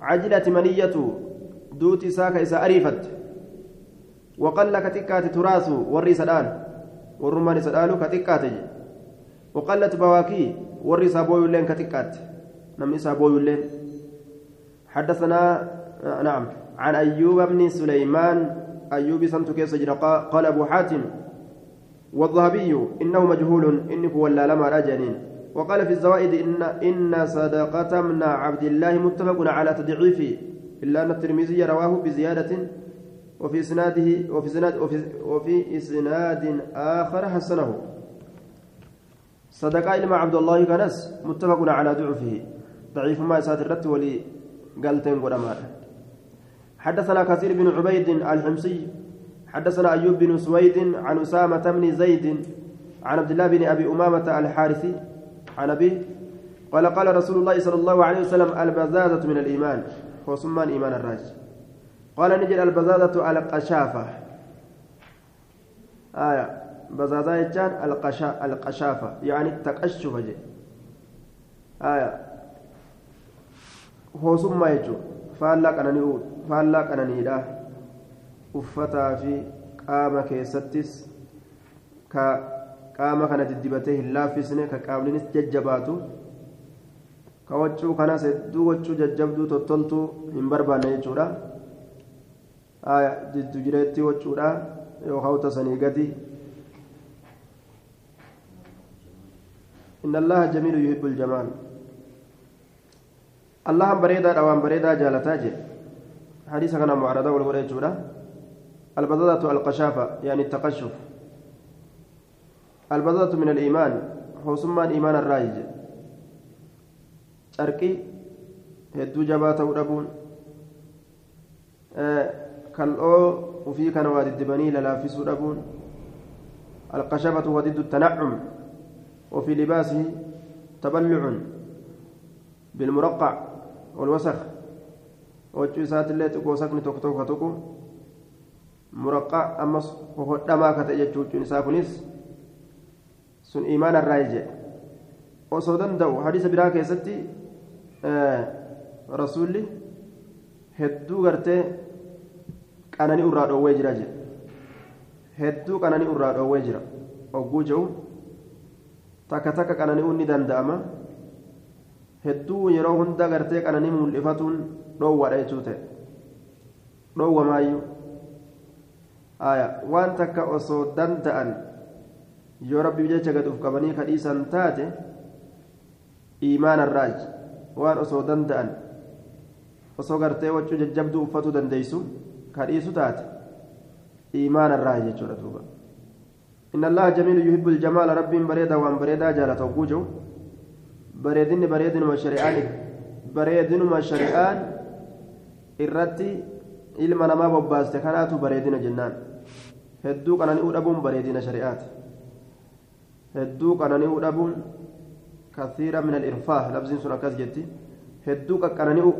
عجلت منيته دوتي ساك إسا أريفت وقل كتكات تراث وري سدان والرمان سدالو كتكات وقلت بواكي وري سابوي لين كتكات نمي سابوي لين حدثنا نعم عن أيوب بن سليمان أيوب سنت كيس قال أبو حاتم والذهبي إنه مجهول إنه ولا لما رجنين وقال في الزوائد إن إن صدقة من عبد الله متفق على تضعيفه إلا أن الترمذي رواه بزيادة وفي إسناده وفي إسناد وفي, وفي إسناد آخر حسنه. صدقة إلما عبد الله كنس متفق على ضعفه. ضعيف ما يسات الرت ولي قالتين قدمار حدثنا كثير بن عبيد الحمصي حدثنا أيوب بن سويد عن أسامة بن زيد عن عبد الله بن أبي أمامة الحارثي عن أبيه قال قال رسول الله صلى الله عليه وسلم البزازة من الإيمان. هو سمان إيمان الراج قال نجد البزازة القشافة. آية. بزازة يجان القشا القشافة يعني التقشف جي. آية. هو سما يجو. faallaa faallaa qananiidha uffataa fi qaama keessattis ka qaama kana diddibatee hin laaffisne ka qaamninis jajjabaatu ka waccuu kanas hedduu waccuu jajjabduu tottoltuu hin barbaanne jechuudha jiddu jireetti waccuudha yookaan tasanii gadi إن الله جميل يحب الجمال allahan bareedaadha waan bareedaa jaalataa mucaradaa wal godha jechuudha albadadatu alqashaafa yaani taqashuf albadadatu min aliimaan hoosummaan iimaan irraa jedhe carqii hedduu jabaa ta'uu dhabuun kal'oo ufii kana waa diddibanii lalaafisuu dhabuun القشبة وضد التنعم وفي لباسه تبلع بالمرقع والوسخ وجو سات اللي تكو سكن توك توك توكو مرقع أمس وهو دما كتججو نساكنس سن إيمان الرايجة وصودن دو حديث برا كيستي آه رسولي hedduu gartee qananii irraa dhoowwee jira jedhe hedduu qananii irraa dhoowwee jira ogguu jehu takka takka qanani'uun ni danda'ama hedduu yeroo hunda gartee qananii mul'ifatuun dhoowwaadha jechuu ta'e dhoowwamaayyuu waan takka osoo danda'an yoo rabbii jecha uf qabanii kadhiisan taate iimaanarraaj waan osoo danda'an osoo gartee waccuu jajjabduu uffatuu dandeeysu kadhiisu taate iimaanarraa jechuudha duuba إن الله جميل يحب الجمال رب بريدا وان بريدا جالة وجوجو بريدن بريدن ما شريان بريدن ما شريان irratti ilma namaa bobbaaste kanaatu bareedina jennaan hedduu qanani'uu dhabuun bareedina shari'aati hedduu qanani'uu dhabuun kasiira min alirfaah labsiin sun akkas jetti hedduu qaqqanani'u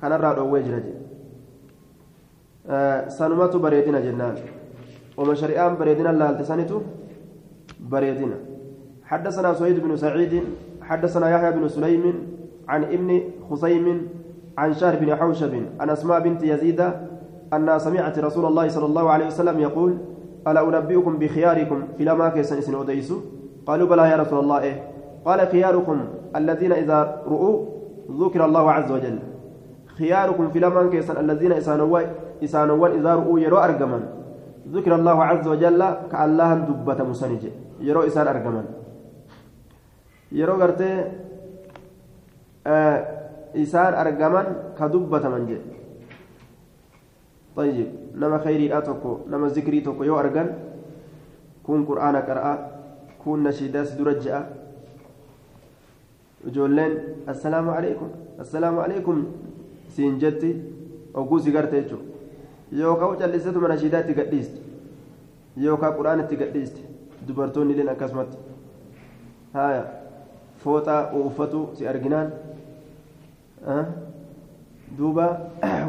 kanarraa dhoowwee jira jedhe sanumatu bareedina jennaan وما شريان بريدنا الله التسانيتو بريدنا حدثنا سعيد بن سعيد حدثنا يحيى بن سليم عن ابن خصيم عن شهر بن حوشب عن أسماء بنت يزيد أنها سمعت رسول الله صلى الله عليه وسلم يقول ألا أنبئكم بخياركم في لما كيسن إسن أديسو قالوا بلى يا رسول الله إيه؟ قال خياركم الذين إذا رؤوا ذكر الله عز وجل. خياركم في لما كيسن الذين إسانوا إذا رؤوا يروا أرجما. ذكر الله عز وجل كالله دبة مسنج يرو إسان أرجمان يرو قرتي آه إسان أرجمان كدبة منج طيب نما خيري أتوكو نما ذكري توكو يو أرجان كون قرآن قرأ كون نشيداس درجة ijoolleen assalaamu alaikum assalaamu alaikum siin jetti oguu si garte jechuudha yookaan calliseetu mana shiidaa itti gadhiiste yookaan quraan itti gadhiiste dubartoonni illee akkasumatti haaya fooxaa uffatu si arginaan duuba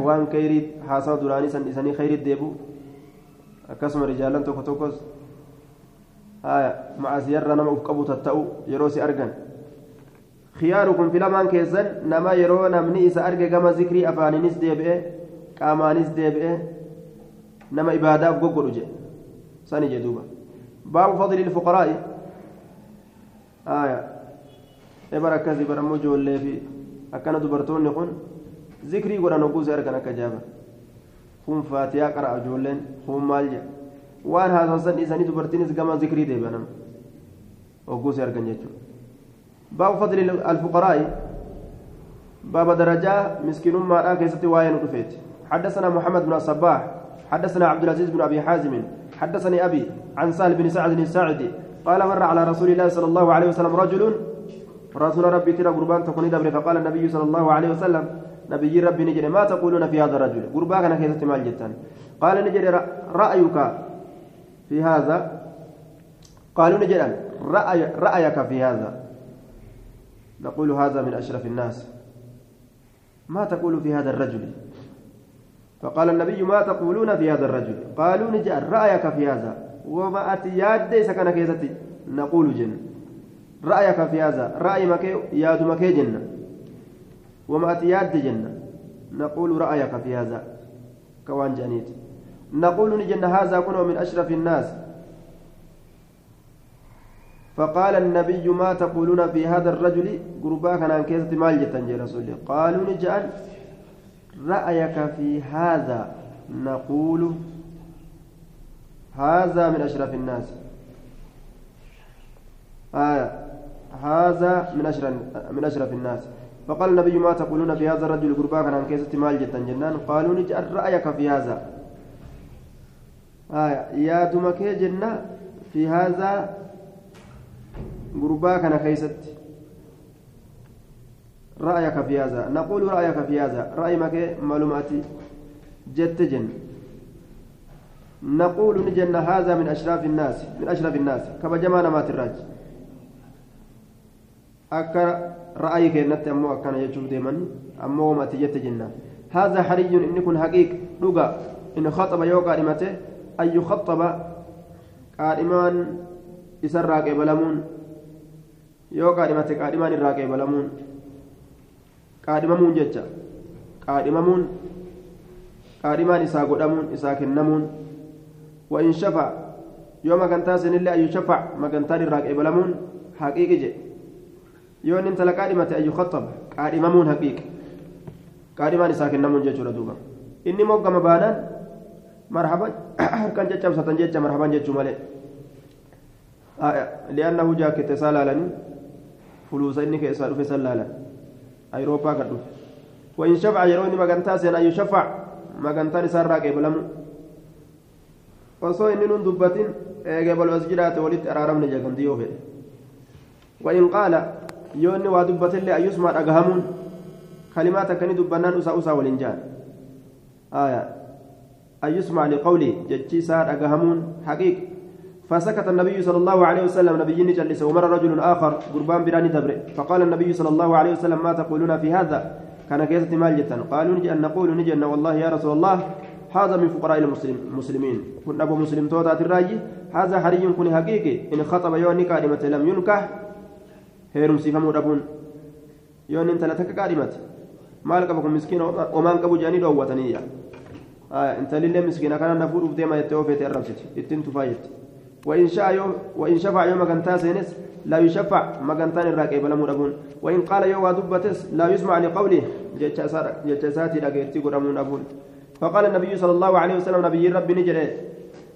waan kayrii haasawa duraanii san isanii kayrii deebu akkasuma rijaalan tokko tokkos haaya macasiyarra nama uf qabu tatta'u yeroo si argan في لمان كيسن نما يرو نمني إسا أرجع كما ذكري أفانينيس ديبئ qaamaanis deebi'ee nama ibaadaa goggodhu jedhe sani jee duuba baabu fadli ilfuqaraa'i aya ebar akkasii barammoo ijoollee fi akkana dubartoonni kun zikrii godhan ogguuse argan akka jaaba kun faatiyaa qara'a ijoolleen kun maal jedha waan haasawasan dhiisanii dubartiinis gama zikrii deebi'anam ogguuse argan jechuudha baabu fadli alfuqaraa'i baaba darajaa miskiinummaadhaa keessatti waa'ee nu dhufeeti حدثنا محمد بن الصباح حدثنا عبد العزيز بن ابي حازم حدثني ابي عن سهل بن سعد الساعدي قال مر على رسول الله صلى الله عليه وسلم رجل رسول ربي ترى قربان تكون دبر فقال النبي صلى الله عليه وسلم نبي ربي نجري ما تقولون في هذا الرجل؟ قربان كان كيف مال جدا. قال نجري رأيك في هذا؟ قالوا نجري رأي رأيك في هذا؟ نقول هذا من أشرف الناس. ما تقول في هذا الرجل؟ فقال النبي ما تقولون في هذا الرجل؟ قالوا نجعل رأيك في هذا؟ وما أتياد ليس كان كيستي نقول جن. رأيك في هذا. رأي مكي ياد مكي جنة. وما أتياد جنة. نقول رأيك في هذا. كوان جانيت نقول نجن هذا كنه من أشرف الناس. فقال النبي ما تقولون في هذا الرجل؟ قربا كان كيستي مال جتن رسول قالوا نجعل رأيك في هذا. نقول هذا من أشرف الناس. آية. هذا من أشرف من أشرف الناس. فقال النبي ما تقولون في هذا الرجل قربا كان كيسة مال جدا جنان؟ قالوا نجعل رأيك في هذا؟ آية. يا دمك جنة في هذا قربا كان كيسة رأيك في هذا. نقول رأيك في هذا. رأي مك معلوماتي. جت جن. نقول نجن هذا من أشراف الناس من أشراف الناس. كما جمعنا ما تراج أكا رأيك نت أمو أكان يجوب ديما أمو ما تجت جنة هذا حري إن يكون حقيق لغة إن خطب يوقع قائمته أن يخطب قائمان إسر بلمون يوقع قائمته قائمان الراقي بلمون qaadhimamuun jecha qaadhimamuun qaadhimaan isaa godhamuun isaa kennamuun وإن شفع يوم كانتا سنلي أي شفع ما كانتا الراك إبلمون حقيقي جي يوم انت لقادمة أي خطب قادممون حقيقي. قادمان ساكن نمون جي دوبا إني موقع مبانا. مرحبا. كان جتشم ستن جتشم مرحبا جتشم مالي. آه لأنه جاء كتسالا لني فلوس إني كيسار في سلالا أيروبا كدو وإن شفع يروني مغانتا سين أي شفع مغانتا inni nun dubbatin eegebal as jiraate walitti araaramne jeegamti yoo fedhe وإن قال يوني ودبت اللي أيسمع أجهمون كلمات كني دبنان أسا أسا والإنجان آية أيسمع لقولي جتشي سار أجهمون حقيقي فسكت النبي صلى الله عليه وسلم نبي جلس ومر رجل آخر قربان براني تبرئ فقال النبي صلى الله عليه وسلم ما تقولون في هذا كان كيسة مال جتا قالوا نجي أن نقول نجي أن والله يا رسول الله هذا من فقراء المسلمين كن أبو مسلم توتا الراجي هذا حري كن حقيقي إن خطب يوني كلمة لم ينكح هيرم سيفمو ربون يوني انت لتك كلمة مال قبكم مسكين وما انقبوا جاني دوتنية آه انت لله مسكين كان نفور ديما يتوفيت الرمسة اتين تفايت وإن شفع يوم كنتا سينس لا يشفع ما كنتان الراكب بلا مرابون وإن قال يوم دبتس لا يسمع لقوله جتساتي لقيتي قرامون أبون فقال النبي صلى الله عليه وسلم نبي ربي نجري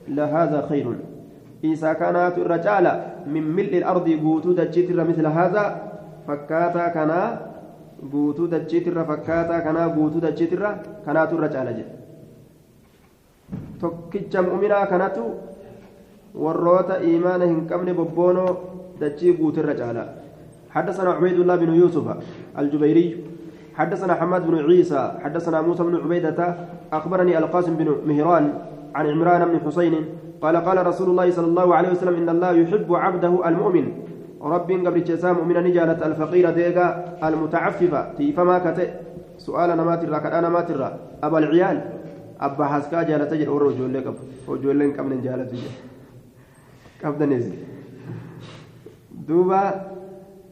لا هذا خير إذا كانت الرجال من ملء الأرض بوتو دجيتر مثل هذا فكاتا كان بوتو دجيتر فكاتا كان بوتو دجيتر كانت الرجال جي tokkicha mu'minaa kanatu warroota إيمانه hin qabne bobboonoo dachii guutirra caala. حدثنا عبيد الله بن يوسف الجبيري حدثنا حماد بن عيسى حدثنا موسى بن عبيدة أخبرني القاسم بن مهران عن عمران بن حسين قال قال رسول الله صلى الله عليه وسلم إن الله يحب عبده المؤمن. رب قبل جسام من نجالة الفقير ديغا المتعففة. في فما كتئ. سؤال نمات الرا كأنا مات الرا أبا العيال. أبا حسكا جالة تجر ورجول لك وجول لك من جالة تجر قبضنيز دوبا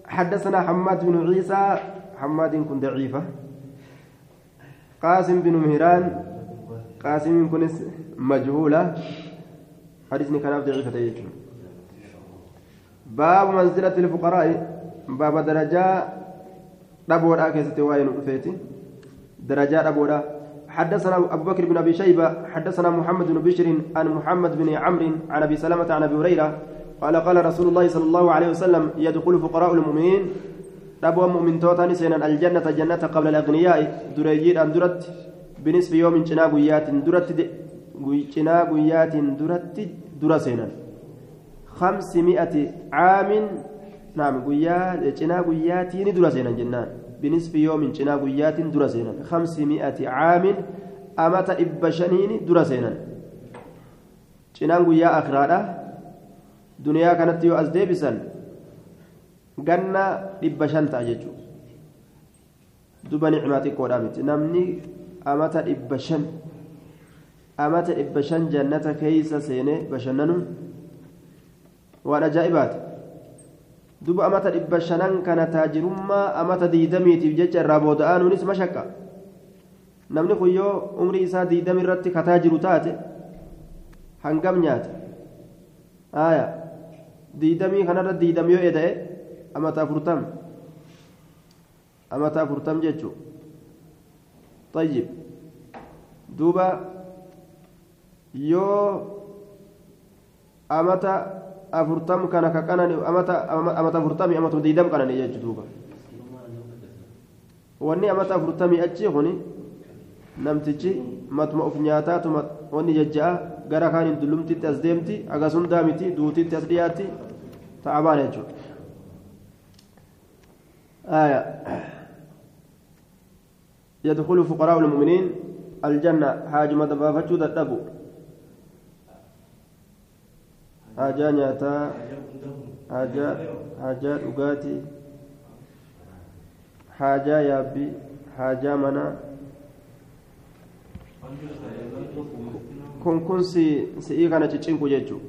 حدثنا حماد بن عيسى. حماد كن ضعيفة. قاسم بن مهران. قاسم كن مجهولة حديثني كان ضعيفة يجون باب منزلة الفقراء باب درجة دبورا كيستي وين درجة دبورا حدثنا أبو بكر بن أبي شيبة حدثنا محمد بن بشر عن محمد بن عمرو عن أبي سلمة عن أبي هريرة قال قال رسول الله صلى الله عليه وسلم يدخل فقراء المؤمنين أبو مؤمن توتاني سينا الجنة جنة قبل الأغنياء دريجين أن درت بنصف يوم جنا قيات درت جنا قيات درت درسينا خمسمائة عام نعم قيات جنا قياتين درسينا جنان بنصف يوم جنا قيات درسينا خمسمائة عام أمت إبشنين درسينا جنا قيا أخرى دنيا كانت يو أزديبسا ganna dhibba shan ta'a jechuudha duba nicmaa xiqqoodhaa miti namni amata dhibba shan amata dhibba shan jannata keeysa seenee bashannanuun waan ajaa'ibaati duba amata dhibba shanan kana taajirummaa amata diidamiitiif jecha irraa booda'aanuunis mashaqqa namni kun yoo umrii isaa diidami irratti kataa jiru taate hangam nyaate aya diidamii kanarra diidam yoo eda'e amata afurtam amata afurtam jechuu طيب دوبا yoo amata afurtam kana ka qanani amata amata afurtami amata diidam qanani jechu duuba wanni amata afurtamii achi kuni namtichi matuma uf nyaataatu wanni jajja'a gara kaan hin dullumtitti as deemti agas hundaa miti duutitti as dhiyaatti ta'abaan jechuudha. يدخل فقراء المؤمنين الجنة. حاج مدبافتشو تدبو حاجة نياتا. حاجة حاجة أغاتي حاجة يابي. حاجة منا. kun kun si si'ii kana ciccinku jechuu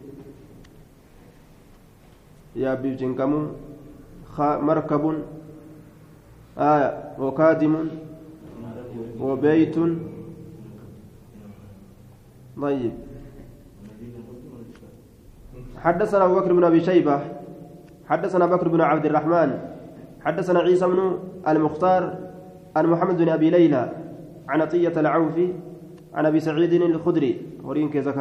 yaabbiif cinqamuun آية. وكادم وبيت طيب. حدثنا أبو بكر بن أبي شيبة. حدثنا بكر بن عبد الرحمن. حدثنا عيسى بن المختار عن محمد بن أبي ليلى عن عطية العوفي عن أبي سعيد الخدري. ورين كيزكا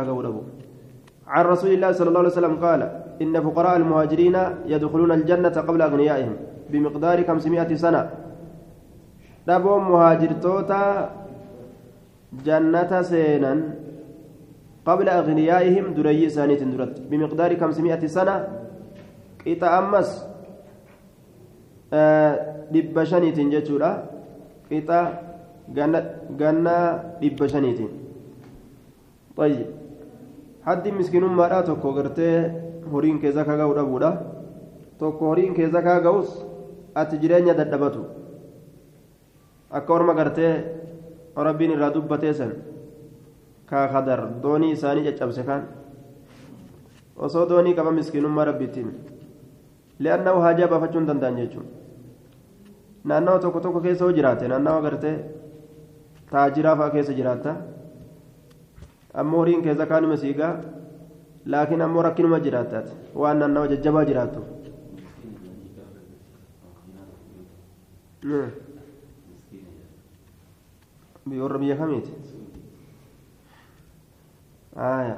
عن رسول الله صلى الله عليه وسلم قال إن فقراء المهاجرين يدخلون الجنة قبل أغنيائهم بمقدار 500 سنة. dhaboon muhaajirtoota jannata seenan qabla agniyaa'ihim dureeyyii isaaniitiin duratti bimiqdaari kamsimi'ati sana qixa ammas dhibba shaniitiin jechuudha qixa ganna dhibba shaniitiin طيب haddi miskiinummaadha tokko gartee horiin kee zakaa ga'uu dhabuudha tokko horiin kee zakaa ga'us ati jireenya dadhabatu Akka orma gartee rabbiin irraa dubbatee san kaa kadar doonii isaanii caccabse kaan osoo doonii qaba miskiinummaa rabbiittiin li'annahu haajaa baafachuu hin danda'an jechuun naannawa tokko tokko keessa hoo jiraate naannawa gartee taajiraa fa'aa keessa jiraatta ammoo horiin keessa kaanuma siigaa laakiin ammoo rakkinuma jiraattaati waan naannawa jajjabaa jiraattu. Kamiiti aya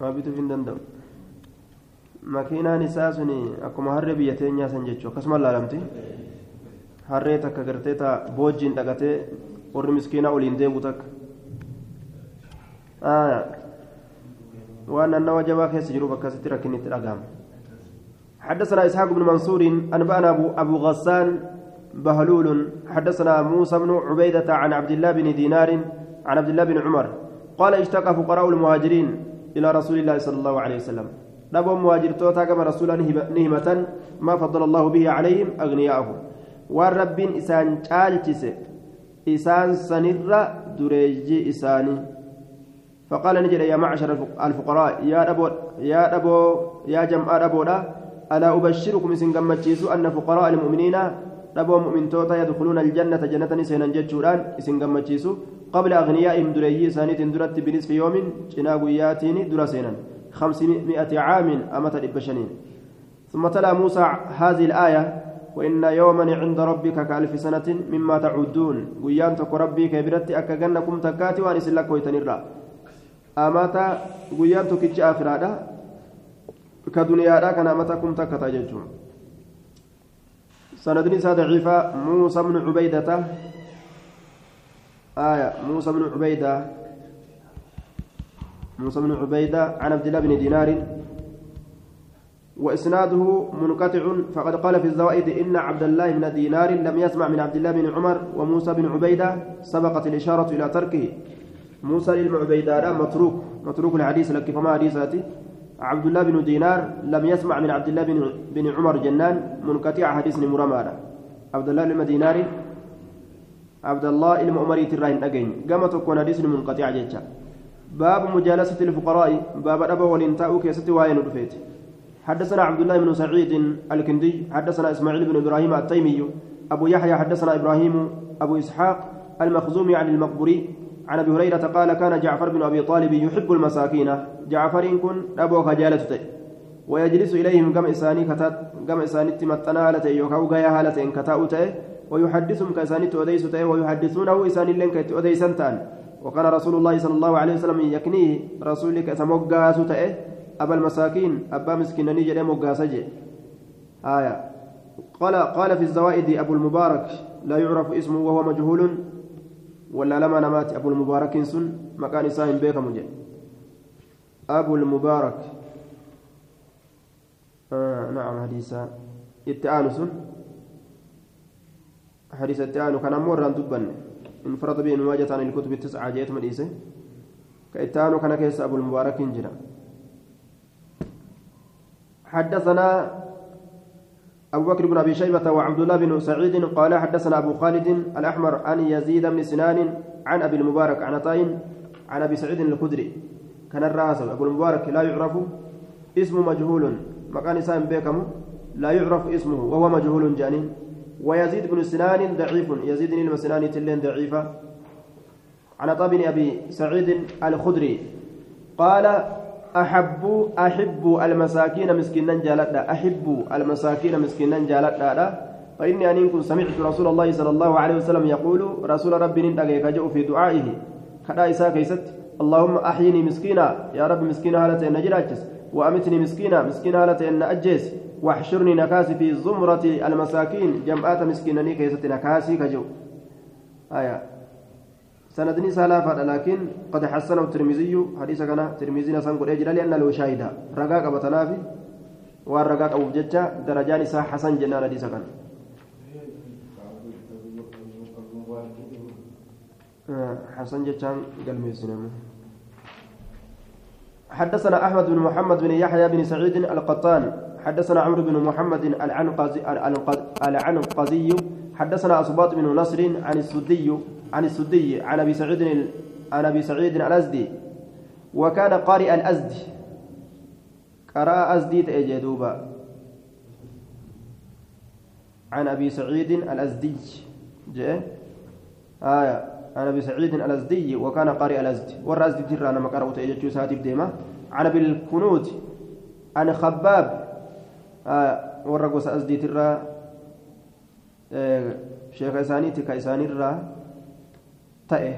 waa bituuf hin danda'u makiinaan isaa suni akkuma harree biyya teenyaa san jechuu akkasuma laalamti harree takka gartee taa boojjiin dhaqatee warri miskiinaa oliin deemu takka aya waan naannawa jabaa keessa jiruuf akkasitti rakkinni itti dhagahama حدثنا إسحاق بن منصور أنبأنا أبو, أبو غسان بهلول حدثنا موسى بن عبيدة عن عبد الله بن دينار عن عبد الله بن عمر قال اشتكى فقراء المهاجرين إلى رسول الله صلى الله عليه وسلم. نبو مهاجر توتا كما رسولا نهمة ما فضل الله به عليهم أغنياءهم والرب إسان تالتس إسان سنر دريجي إساني. فقال نجد يا معشر الفقراء يا أبو يا أبو يا جمع أبو ألا أبشركم إسن أن فقراء المؤمنين دبوا مؤمنتوتا يدخلون الجنة جنة سينا جتشوران إسن قمتشيسو قبل أغنيائهم دريي سانيت درت بنصف يوم شنا قياتين درا سينا خمسمائة عام أمت الإبشنين ثم تلا موسى هذه الآية وإن يوما عند ربك كألف سنة مما تعدون قيان تك ربي كبرت أكجنكم تكاتي وأن إسلك ويتنرى أمات قيان تكتش آخرادا كدنيا كان أمتكم تكتا ججون سند نساء ضعيفة موسى بن عبيدة. آية موسى بن عبيدة. موسى بن عبيدة عن عبد الله بن دينار. وإسناده منقطع فقد قال في الزوائد إن عبد الله بن دينار لم يسمع من عبد الله بن عمر وموسى بن عبيدة سبقت الإشارة إلى تركه. موسى للمعبيدة متروك متروك الحديث لك فما حديثاتي؟ عبد الله بن دينار لم يسمع من عبد الله بن, بن عمر جنان منقطع حديث مرمارة عبد الله بن دينار عبد الله المؤمري تراين أجين قامت تكون حديث منقطع جيتشا. باب مجالسة الفقراء. باب أبا والإنتاء كيست وين رفيت. حدثنا عبد الله بن سعيد الكندي حدثنا إسماعيل بن إبراهيم التيمي أبو يحيى حدثنا إبراهيم أبو إسحاق المخزومي عن المقبري عن أبي هريرة قال كان جعفر بن أبي طالب يحب المساكين. جعفر كن أبو خجالته ويجلس إليهم كما إساني كتات كما إساني تمتنا هالته يوكاو غيا هالته إن ويحدثهم كاساني توديسته ويحدثونه إساني لن كتوديسنتان وكان رسول الله صلى الله عليه وسلم يكنيه رسولك سموغاسته أبا المساكين أبا مسكينني جدي موغاسجه آية. قال قال في الزوائد أبو المبارك لا يعرف اسمه وهو مجهول. ولا لما نمات أبو المبارك سن مكان ساهم بيك مجد أبو المبارك آه نعم حديثا اتعانس حديث اتعان كان مرة دبن انفرد به مواجهة عن الكتب التسعة جيت مديسة كاتعان كان كيس أبو المبارك جرا حدثنا أبو بكر بن أبي شيبة وعبد الله بن سعيد قال حدثنا أبو خالد الأحمر عن يزيد بن سنان عن أبي المبارك عن طين عن أبي سعيد الخدري. كان الرأس أبو المبارك لا يعرف اسمه مجهول. مكان سام بيكم لا يعرف اسمه وهو مجهول جانين ويزيد بن سنان ضعيف. يزيد بن سنان تلين ضعيفة. عن طبن أبي سعيد الخدري قال أحب أحب المساكين مسكينا جالتا أحب المساكين مسكينا جالتا فإني أن كنت سمعت رسول الله صلى الله عليه وسلم يقول رسول ربي نندقيك في دعائه. كدا إساء كيست. اللهم أحيني مسكينا. يا رب مسكينا هالة إن وأمتني مسكينا. مسكينا هالة إن أجيس. واحشرني نكاسي في زمرة المساكين. جمعات مسكينني كيست نكاسي كجو. آية. سندني سلافة لكن قد حسنه الترمذي. حديث كان ترمذي نسان قد أجل لأن له شاهدا رقاق بتنافي والرقاق أبو ججة درجان سا حسن جنان حديث كان. حسن جتان قلبي السينما حدثنا أحمد بن محمد بن يحيى بن سعيد القطان. حدثنا عمرو بن محمد العنقزي العنقزي حدثنا أصباط بن نصر عن السدي عن السدي عن أبي سعيد عن أبي سعيد الأزدي وكان قارئ الأزدي قرأ أزدي تأجدوبا عن أبي سعيد الأزدي. جاء. آية. عن أبي سعيد الأزدي وكان قارئ الأزدي ورى أزدي ترى أنا ما قرأت أجدو ساتي بديمة. عن أبي الكنوت عن خباب. آية. ورى قوس أزدي ترى. شيخ إسانيتي كإساني الرّا ta'e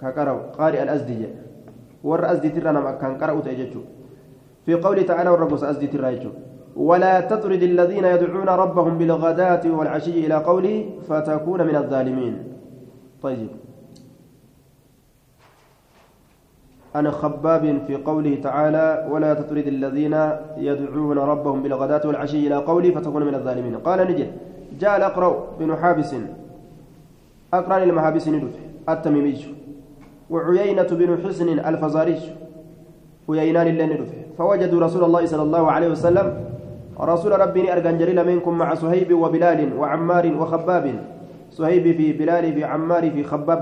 ka qara'u qaari al-asdi jedhe warra asdiitirra nama akkaan qara'u ta'e jechuudha في قوله تعالى والرقص أزدي ترايجو ولا تطرد الذين يدعون ربهم بالغداة والعشي إلى قوله فتكون من الظالمين طيب أنا خباب في قوله تعالى ولا تطرد الذين يدعون ربهم بالغداة والعشي إلى قوله فتكون من الظالمين قال نجد جاء الأقرأ بن حابس أقرأ المحابس ندفع التميمي وعيينة بن حسن الفزاري ويينان اللي فوجدوا رسول الله صلى الله عليه وسلم رسول ربي أرجان جريل منكم مع صهيب وبلال وعمار وخباب. صهيب في بلال في عمار في خباب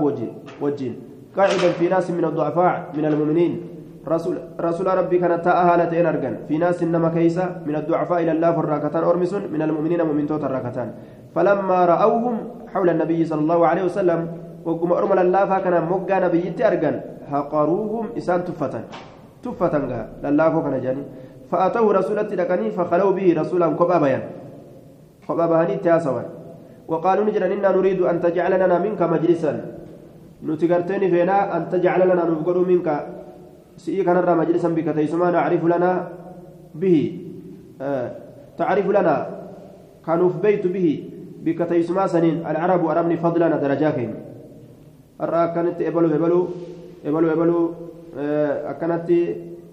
وجين قاعدا في ناس من الضعفاء من المؤمنين. رسول رسول ربي كانت أهالتين أرجان. في ناس إنما كيسة من الضعفاء إلى الله فالراكتان أرمس من المؤمنين مؤمن توت الراكتان فلما رأوهم حول النبي صلى الله عليه وسلم وقم أرمى للافا كان مقا نبيتي أرقان هقروهم إسان تفتا تفتا للافا كان جاني فأتوه رسولتي لكني فخلوا به رسولا كبا بيان كبا بهاني تاسوا وقالوا نجرا إنا نريد أن تجعل لنا منك مجلسا نتقرتني فينا أن تجعل لنا نفقر منك سئي كان مجلسا بك تيسما نعرف لنا به آه تعرف لنا كانوا في بيت به بك تيسما سنين العرب أرمني فضلنا درجاكين har'a akkanatti ebalu ebalu ebalu ebalu akkanatti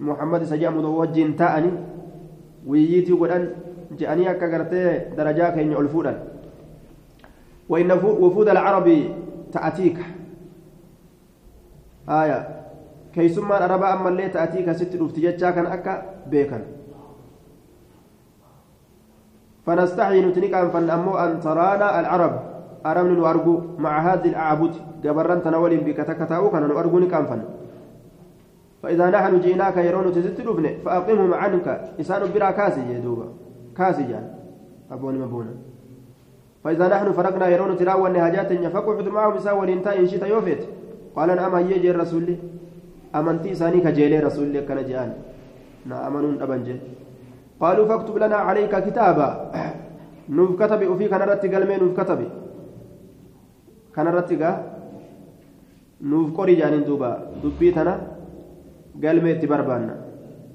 muhammad isa jedhamu wajjin ta'anii wiyyiitii godhan je'anii akka gartee darajaa keenya ol fuudhan وإن وفود العرب تأتيك آية كيسما العرب أما اللي تأتيك ست رفتجتشا كان أكا بيكا فنستحي نتنكا فن أمو أن ترانا العرب أرمن وأرجو مع هذه الأعبد جبران تناول بك تكتاو كان أرجوني كانفن فإذا نحن جئناك يرون تزت لبن فأقمهم عنك إسان برا كاسي يدوبا كاسي جان أبوني مبونا فإذا نحن فرقنا يرون تلاوى النهاجات فقعد معهم إسان ولنتا إن شئت يوفيت قال أما يجي الرسول أمنتي إساني كجيلي رسول كان جان نأمنون أبنجي قالوا فاكتب لنا عليك كتابا نوف كتب وفي كان رتي قلمي نوف كتب كان رتي nuuf qorii jaaniin duuba. Dubbii tana galmee barbaanna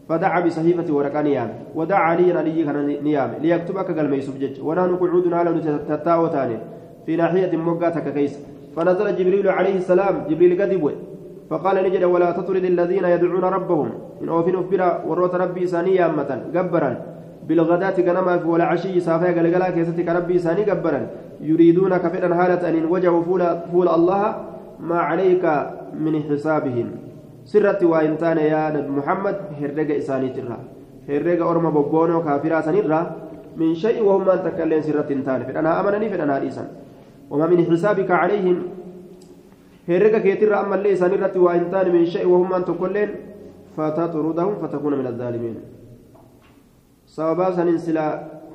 فدعا بصحيفة ورقة نيام ودعا علي علي نيام ليكتب أكا ميسوب جج ونحن قعود على تتاو في ناحية موقاتك كيس فنزل جبريل عليه السلام جبريل قدبوه فقال نجد ولا تطرد الذين يدعون ربهم إن أوفين أفبرا وروت ربي سانيا أمة جبرا بالغداة غنما ولا عشي سافا قلقلا كيستك ربي ساني جبرا يريدون كفرا حالة أن وجهوا فول, فول الله ما عليك من حسابهم. سرت وإنتان يا نبي محمد هرق إساني ترى. هرق أرم ببونو كافرا سنرى. من شيء وهم أن تكلم سرت إنتان فأنا أمنني فأنا إيسان. وما من حسابك عليهم. هرق كيتر أما اللي إساني رت وإنتان من شيء وهم أن تكلم فتطردهم فتكون من الظالمين.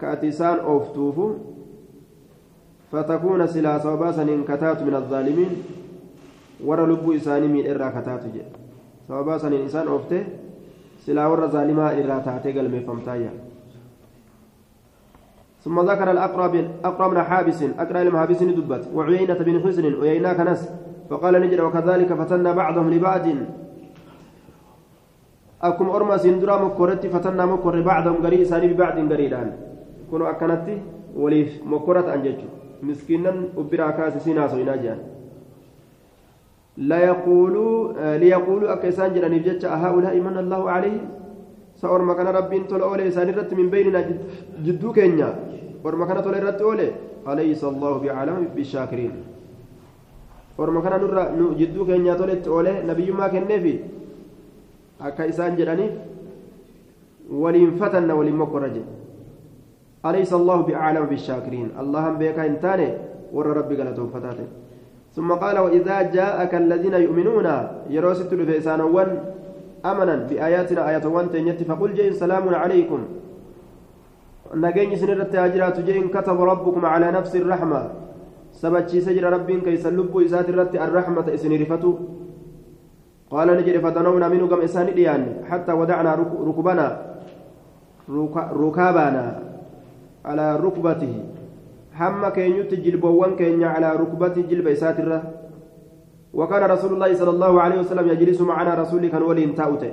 ka ati isaan ooftuufu فتكون سلا سنين كتات من الظالمين ورا لبو إساني من إرى كتات جي. سببا سنين إسان أوفته سلا ورا ظالما إرى تاتي قلمي فمتايا. ثم ذكر الأقرب أقرب من حابس أقرأ المحابس دبت وعيينة بن حسن وعيينا كنس فقال نجد وكذلك فتنا بعضهم لبعض. akkuma orma siin duraa mokkoratti fatannaa mokkorre bacdahum garii isaanii bibacdin gariidhaan kun akkanatti waliif mokkora ta'an jechuudha miskiinan ubbiraa kaase siin haasoyinaa jedhan liyaquuluu akka isaan jedhaniif jecha ahaa'ulaa'i manna allahu calayhim sa orma kana rabbiin tola oole isaan irratti min beynina jidduu keenya orma kana tola irratti oole alaysa allahu bicalama bishaakiriin orma kana nurra jidduu keenyaa toletti oole nabiyyummaa kenneefi akka isaan jedhaniif waliin fatanna waliin mokkorra jedhe أليس الله بأعلم بالشاكرين؟ اللهم بك إنتاني ور ربي قالتهم فتاته. ثم قال وإذا جاءك الذين يؤمنون يروست الفيسان ون أمنا بآياتنا آيات ون تنيت فقل جئ سلام عليكم. نجيني سنرت أجرات جئ كتب ربكم على نفس الرحمة. سبتشي سجر ربي كيس اللب إسات الرحمة إسنرفته قال نجري فتنونا منه كم إسان حتى ودعنا ركبنا ركابنا. على ركبته. هم كين يتجلبوان كين على ركبته جلب إساتره وكان رسول الله صلى الله عليه وسلم يجلس معنا رسول كان ولي تاوته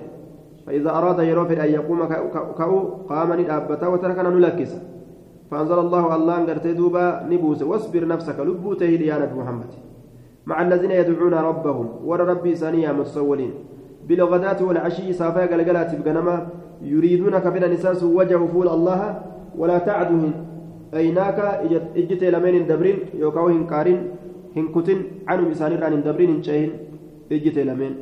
فإذا أراد يروفر أن يقوم كأو قام ندابته وتركنا نلكس. فأنزل الله الله أن دوبا نبوس. واصبر نفسك لبوته يا نبي محمد. مع الذين يدعون ربهم. ور سانيا متصولين بالغداة والعشي صافا قلقلات بقنما يريدون كفر نساس وجه فول الله. ولا تعدهم أيناك إجت لمن دبرين يوكاو هنكارين هنكتن عنهم إسان ران دبرين هنشين إجت لمن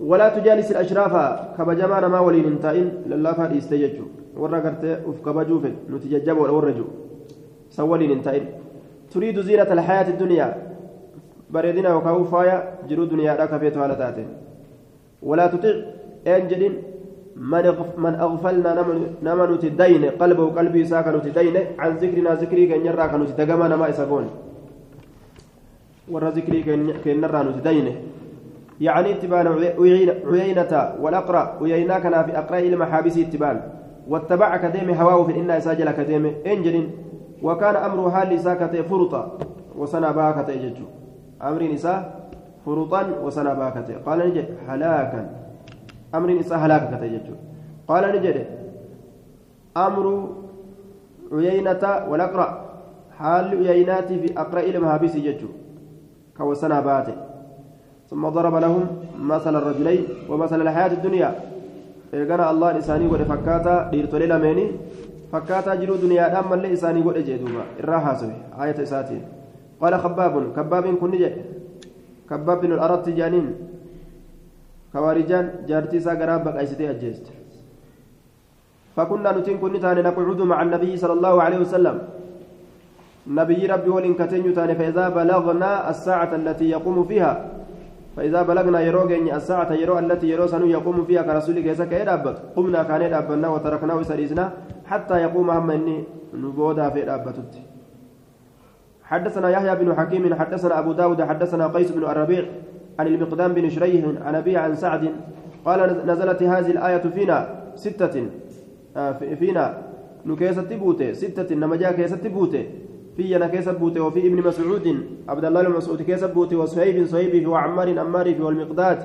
ولا تجالس الأشراف كبجمان ما ولين انتائن لله فاد يستججوا ورا قرت أف نتججب ولا ورجو سولين انتائن تريد زينة الحياة الدنيا. bareedina yookaan faaya jiruu duniyaadhaa kafeetu haala taate walaa tutic een jedhin من أغفلنا نما نتي دين قلبه قلبي ساكا نتي دين عن ذكرنا ذكري كن يرى كن نتي دقما نما إسقون ورى ذكري كن نرى نتي دين. يعني اتبان عيينة والأقرأ عيينا كان في أقرأ المحابس اتبان واتبع كديم هواه في إنا ساجل كديم إنجل وكان أمر حال ساكت فرطة وسنا باكت يججو أمر نساء فرطا وسنا باكته قال نجد هلاكا. أمر نساء هلاكا يجد قال نجد أمر عيينة والأقرأ. حال عيينات في أقرأ المهابس يجد كوسنا باته. ثم ضرب لهم مثل الرجلين ومثل الحياة الدنيا. إيقنا الله لساني قد فكاتا ديرتو ليلميني فكاتا جلو دنيا دام اللي إساني قد إجيدوما آية إساتين. قال خباب. خباب كن خباب بن الأرط جانين خوارجان جارتي ساقراب بقايستي أجيست فكنا نتين كن تاني نقعد مع النبي صلى الله عليه وسلم نبي ربي ولن كتن تاني فإذا بلغنا الساعة التي يقوم فيها فإذا بلغنا يروغني الساعة يرو التي يرو سنو يقوم فيها كرسولك يسك يدابت قمنا كان يدابنا وتركناه سريزنا حتى يقوم هم إني نبودا في دابتت حدثنا يحيى بن حكيم حدثنا أبو داود حدثنا قيس بن الربيع عن المقدام بن شريح عن أبي عن سعد قال نزلت هذه الآية فينا ستة آه فينا. نكيسة بوتة ستة نما جاء كيسة بوتة في أنا كيسة بوتة وفي ابن مسعود عبد الله بن مسعود كيسة بوتة وصهيب صهيب وعمار أمار والمقداد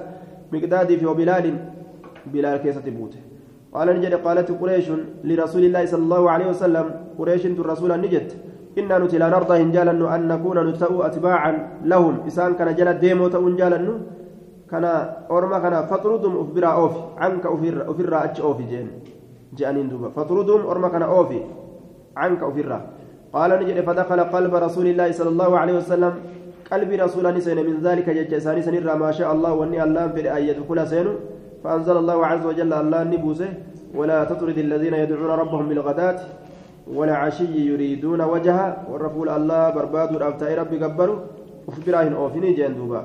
مقداد وبلال بلال كيسة بوتة قال نجد قالت قريش لرسول الله صلى الله عليه وسلم قريش الرسول نجد إنا نتي لا نرضى إن جالن أن نكون نتأو أتباعا لهم. إسان كان جل ديمو تأون جالن كان أورما كان فطردهم أفبرا أوفي عنك أفر أفر أتش أوفي جين. جانين دوبا. فطردهم أورما كان أوفي عنك أفر قال نجد فدخل قلب رسول الله صلى الله عليه وسلم. قلب رسول الله من ذلك جج ساني ما شاء الله واني الله في أن يدخل سينو. فأنزل الله عز وجل الله نبوسه. ولا تطرد الذين يدعون ربهم بالغداة. ولا عشي يريدون وجهه. والرفول الله برباد الأبتاء ربي قبروا. وفي براهن أوفني جندوبا